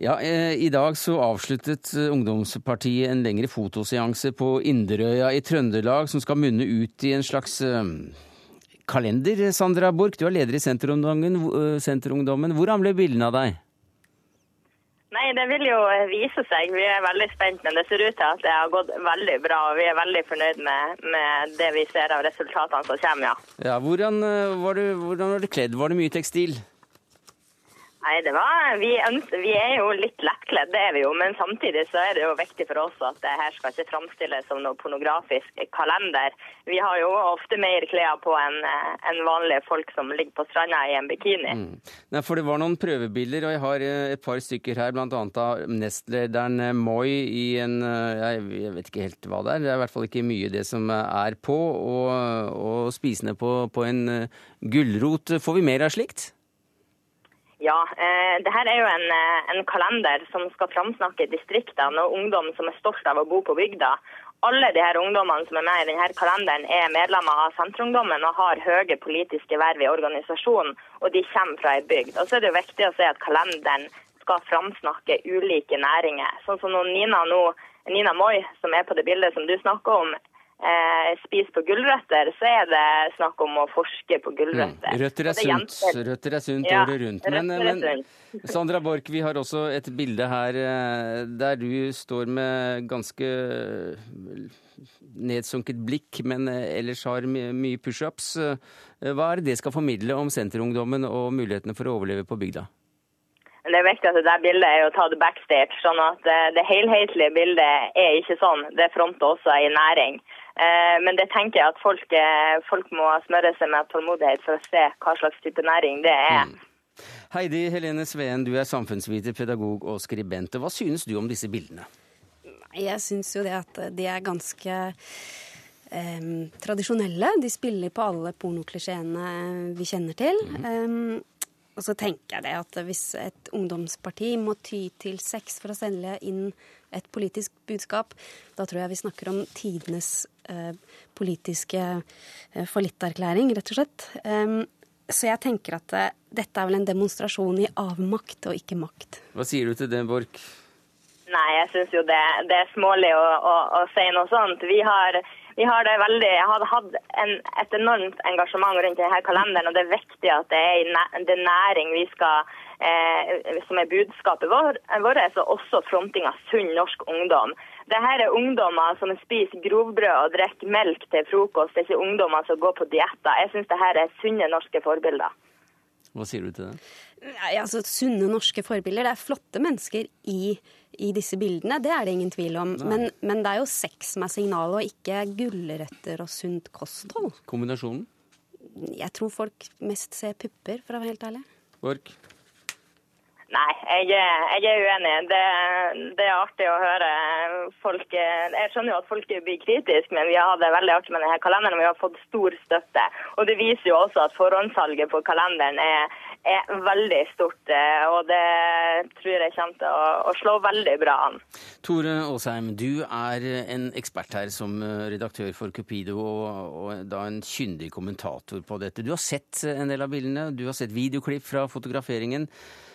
Ja, eh, I dag så avsluttet eh, ungdomspartiet en lengre fotoseanse på Inderøya i Trøndelag, som skal munne ut i en slags eh, kalender. Sandra Borch, du er leder i Senterungdommen. Hvordan ble bildene av deg?
Nei, Det vil jo vise seg. Vi er veldig spent, men det ser ut til at det har gått veldig bra. og Vi er veldig fornøyd med, med det vi ser av resultatene som kommer, ja.
ja hvordan, eh, var du, hvordan var det kledd? Var det mye tekstil?
Nei, det var, vi, vi, er jo litt lettkledd, det er vi jo. Men samtidig så er det jo viktig for oss at det her skal ikke framstilles som noe pornografisk kalender. Vi har jo ofte mer klær på enn en vanlige folk som ligger på stranda i en bikini. Mm.
Nei, for det var noen prøvebilder, og jeg har eh, et par stykker her, bl.a. av nestlederen eh, Moi i en eh, Jeg vet ikke helt hva det er, det er i hvert fall ikke mye det som er på. Og, og spisende på, på en gulrot. Får vi mer av slikt?
Ja, eh, det her er jo en, eh, en kalender som skal framsnakke distriktene og ungdom som er stolt av å bo på bygda. Alle de her ungdommene som er med i denne kalenderen er medlemmer av Senterungdommen og har høye politiske verv i organisasjonen, og de kommer fra ei bygd. Og så er det jo viktig å si at kalenderen skal framsnakke ulike næringer. Sånn som Nina, nå, Nina Moi, som er på det bildet som du snakker om, eh, spiser på gulrøtter, så er det snakk om å forske på gulrøtter.
Mm. Røtter er sunt, røtter er sunt
Ja,
året rundt. Men, men Sandra Borch, vi har også et bilde her eh, der du står med ganske nedsunket blikk, men eh, ellers har mye pushups. Eh, Hva er det det skal formidle om senterungdommen og mulighetene for å overleve på bygda?
Men Det er viktig at det der bildet er å ta det backstage, sånn at eh, det helhetlige bildet er ikke sånn. Det fronter også i næring. Eh, Men det tenker jeg at folk, eh, folk må smøre seg med tålmodighet for å se hva slags type næring det er.
Heidi Helene Sveen, du er samfunnsviter, pedagog og skribent. Hva synes du om disse bildene?
Jeg synes jo det at de er ganske eh, tradisjonelle. De spiller på alle pornoklisjeene vi kjenner til. Eh, og så tenker jeg det at hvis et ungdomsparti må ty til sex for å selge inn et politisk budskap, da tror jeg vi snakker om tidenes politiske eh, fallitterklæring, rett og slett. Eh, så jeg tenker at eh, dette er vel en demonstrasjon i avmakt og ikke makt.
Hva sier du til det, Borch?
Nei, jeg syns jo det, det er smålig å, å, å si noe sånt. Vi har, vi har det veldig, jeg har hatt en, et enormt engasjement rundt denne kalenderen, og det er viktig at det er, den næ- det næring vi skal, eh, som er budskapet vår, vårt, og også fronting av sunn norsk ungdom. Dette er ungdommer som spiser grovbrød og drikker melk til frokost. Det er ikke ungdommer som går på dietter. Jeg syns dette er sunne norske forbilder.
Hva sier du til det?
Nei, altså Sunne norske forbilder. Det er flotte mennesker i, i disse bildene, det er det ingen tvil om. Men, men det er jo sex som er signalet, og ikke gulrøtter og sunt kosthold.
Kombinasjonen?
Jeg tror folk mest ser pupper, for å være helt ærlig.
Borch?
Nei, jeg, jeg er uenig. Det, det er artig å høre folk Jeg skjønner jo at folk blir kritiske, men vi har hatt det veldig artig med denne kalenderen. Vi har fått stor støtte. Og det viser jo også at forhåndssalget på kalenderen er, er veldig stort. eh, Og det tror jeg kommer til å, å slå veldig bra an.
Tore Aasheim, du er en ekspert her som eh, redaktør for Cupido, og, og da en kyndig kommentator på dette. Du har sett en del av bildene, du har sett videoklipp fra fotograferingen.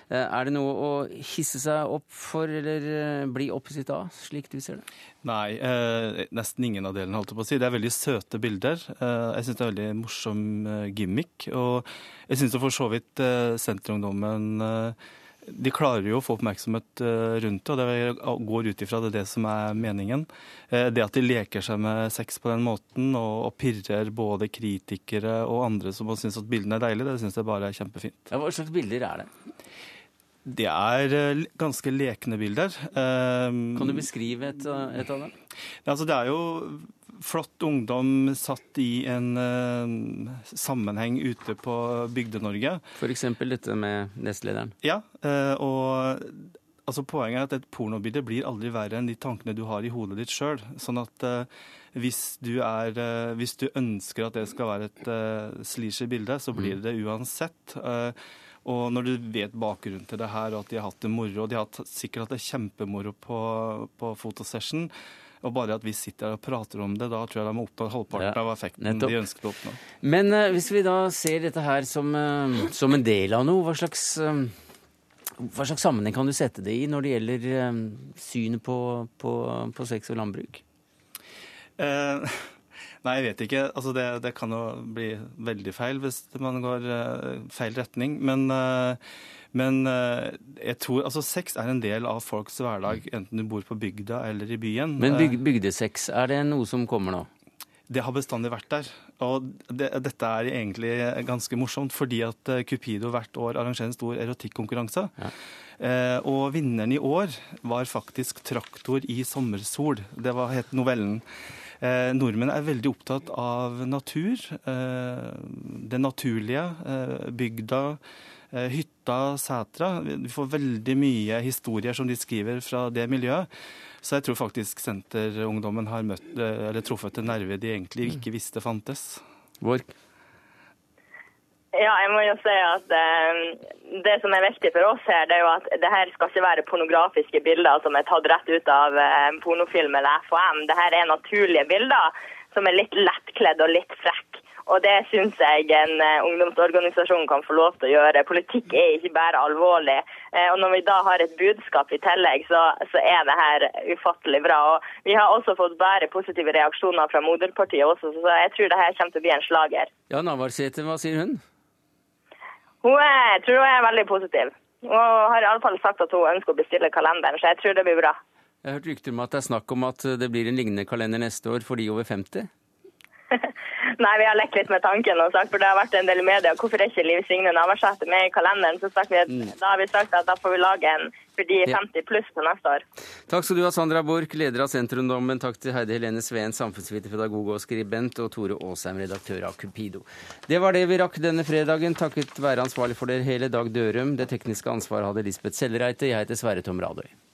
Eh, Er det noe å hisse seg opp for, eller eh, bli opphisset av, slik du ser det?
Nei, eh, nesten ingen av delene, holdt jeg på å si. Det er veldig søte bilder. Eh, jeg syns det er veldig morsom eh, gimmick. Og jeg syns for så vidt eh, Senterungdommen de klarer jo å få oppmerksomhet rundt det, og det går ut ifra det, det som er meningen. Eh, Det at de leker seg med sex på den måten og, og pirrer både kritikere og andre som syns at bildene er deilige, det syns jeg bare er kjempefint.
Ja, hva slags bilder er det?
Det er eh, ganske lekne bilder. Eh,
Kan du beskrive et, av- et av dem?
Ja, altså det er jo flott ungdom satt i en uh, sammenheng ute på Bygde-Norge.
Eksempel dette med nestlederen.
Ja, Uh, og altså poenget er at et pornobilde blir aldri verre enn de tankene du har i hodet ditt sjøl. Sånn at uh, hvis, du er, eh, hvis du ønsker at det skal være et uh, bilde, så blir det det uansett. Eh, og når du vet bakgrunnen til det her, og at de har hatt det moro, og de har sikkert hatt det kjempemoro på, på fotosession, og bare at vi sitter her og prater om det, da tror jeg de har oppnådd halvparten
Ja,
av effekten
nettopp.
de ønsket å oppnå.
Men uh, hvis vi da ser dette her som, uh, som en del av noe, hva slags, uh, hva slags sammenheng kan du sette det i når det gjelder synet på, på, på sex og landbruk?
Eh, nei, jeg vet ikke. Altså, det, det kan jo bli veldig feil hvis man går eh, feil retning. Men, eh, men eh, jeg tror altså sex er en del av folks hverdag, enten du bor på bygda eller i byen.
Men byg, bygdesex, er det noe som kommer nå?
det har bestandig vært der. Og det, dette er egentlig ganske morsomt, fordi at Cupido hvert år arrangerer en stor erotikkonkurranse. Eh, og vinneren i år var faktisk 'Traktor i sommersol'. Det var het novellen. Eh, nordmenn er veldig opptatt av natur. Eh, det naturlige. Eh, bygda. Eh, hytta, setra. Vi får veldig mye historier som de skriver fra det miljøet. Så jeg tror faktisk Senterungdommen har møtt, eh, eller truffet en nerve de egentlig ikke visste fantes.
Borch?
Ja, jeg må jo si at eh, Det som er viktig for oss her, det er jo at det her skal ikke være pornografiske bilder som er tatt rett ut av eh, pornofilm eller FHM. Det her er naturlige bilder som er litt lettkledd og litt frekk. Og det syns jeg en eh, ungdomsorganisasjon kan få lov til å gjøre. Politikk er ikke bare alvorlig. Eh, og når vi da har et budskap i tillegg, så, så er det her ufattelig bra. Og vi har også fått bare positive reaksjoner fra moderpartiet også, så jeg tror det her kommer til å bli en slager.
Ja, Navarsete, hva sier hun?
Hun er, jeg tror hun er veldig positiv. Og har i alle fall sagt at hun ønsker å bestille kalenderen, så jeg tror det blir bra.
Jeg har hørt rykter om at det er snakk om at det blir en lignende kalender neste år for de over 50?
Nei, vi har lekt litt med tanken og sagt, for det har vært en del i media. Hvorfor er ikke Liv Signe Navarsete med i kalenderen? Så sagt vi
Mm.
Da har vi sagt at da får vi lage en for de 50 pluss til neste år.
Takk skal du ha, Sandra Borch, leder av Sentrumdommen. Takk til Heidi Helene Sveen, samfunnsviter, pedagog og skribent, og Tore Aasheim, redaktør av Cupido. Det var det vi rakk denne fredagen, takket være ansvarlig for det hele Dag Dørum. Det tekniske ansvaret hadde Lisbeth Sellereite. Jeg heter Sverre Tom Radøy.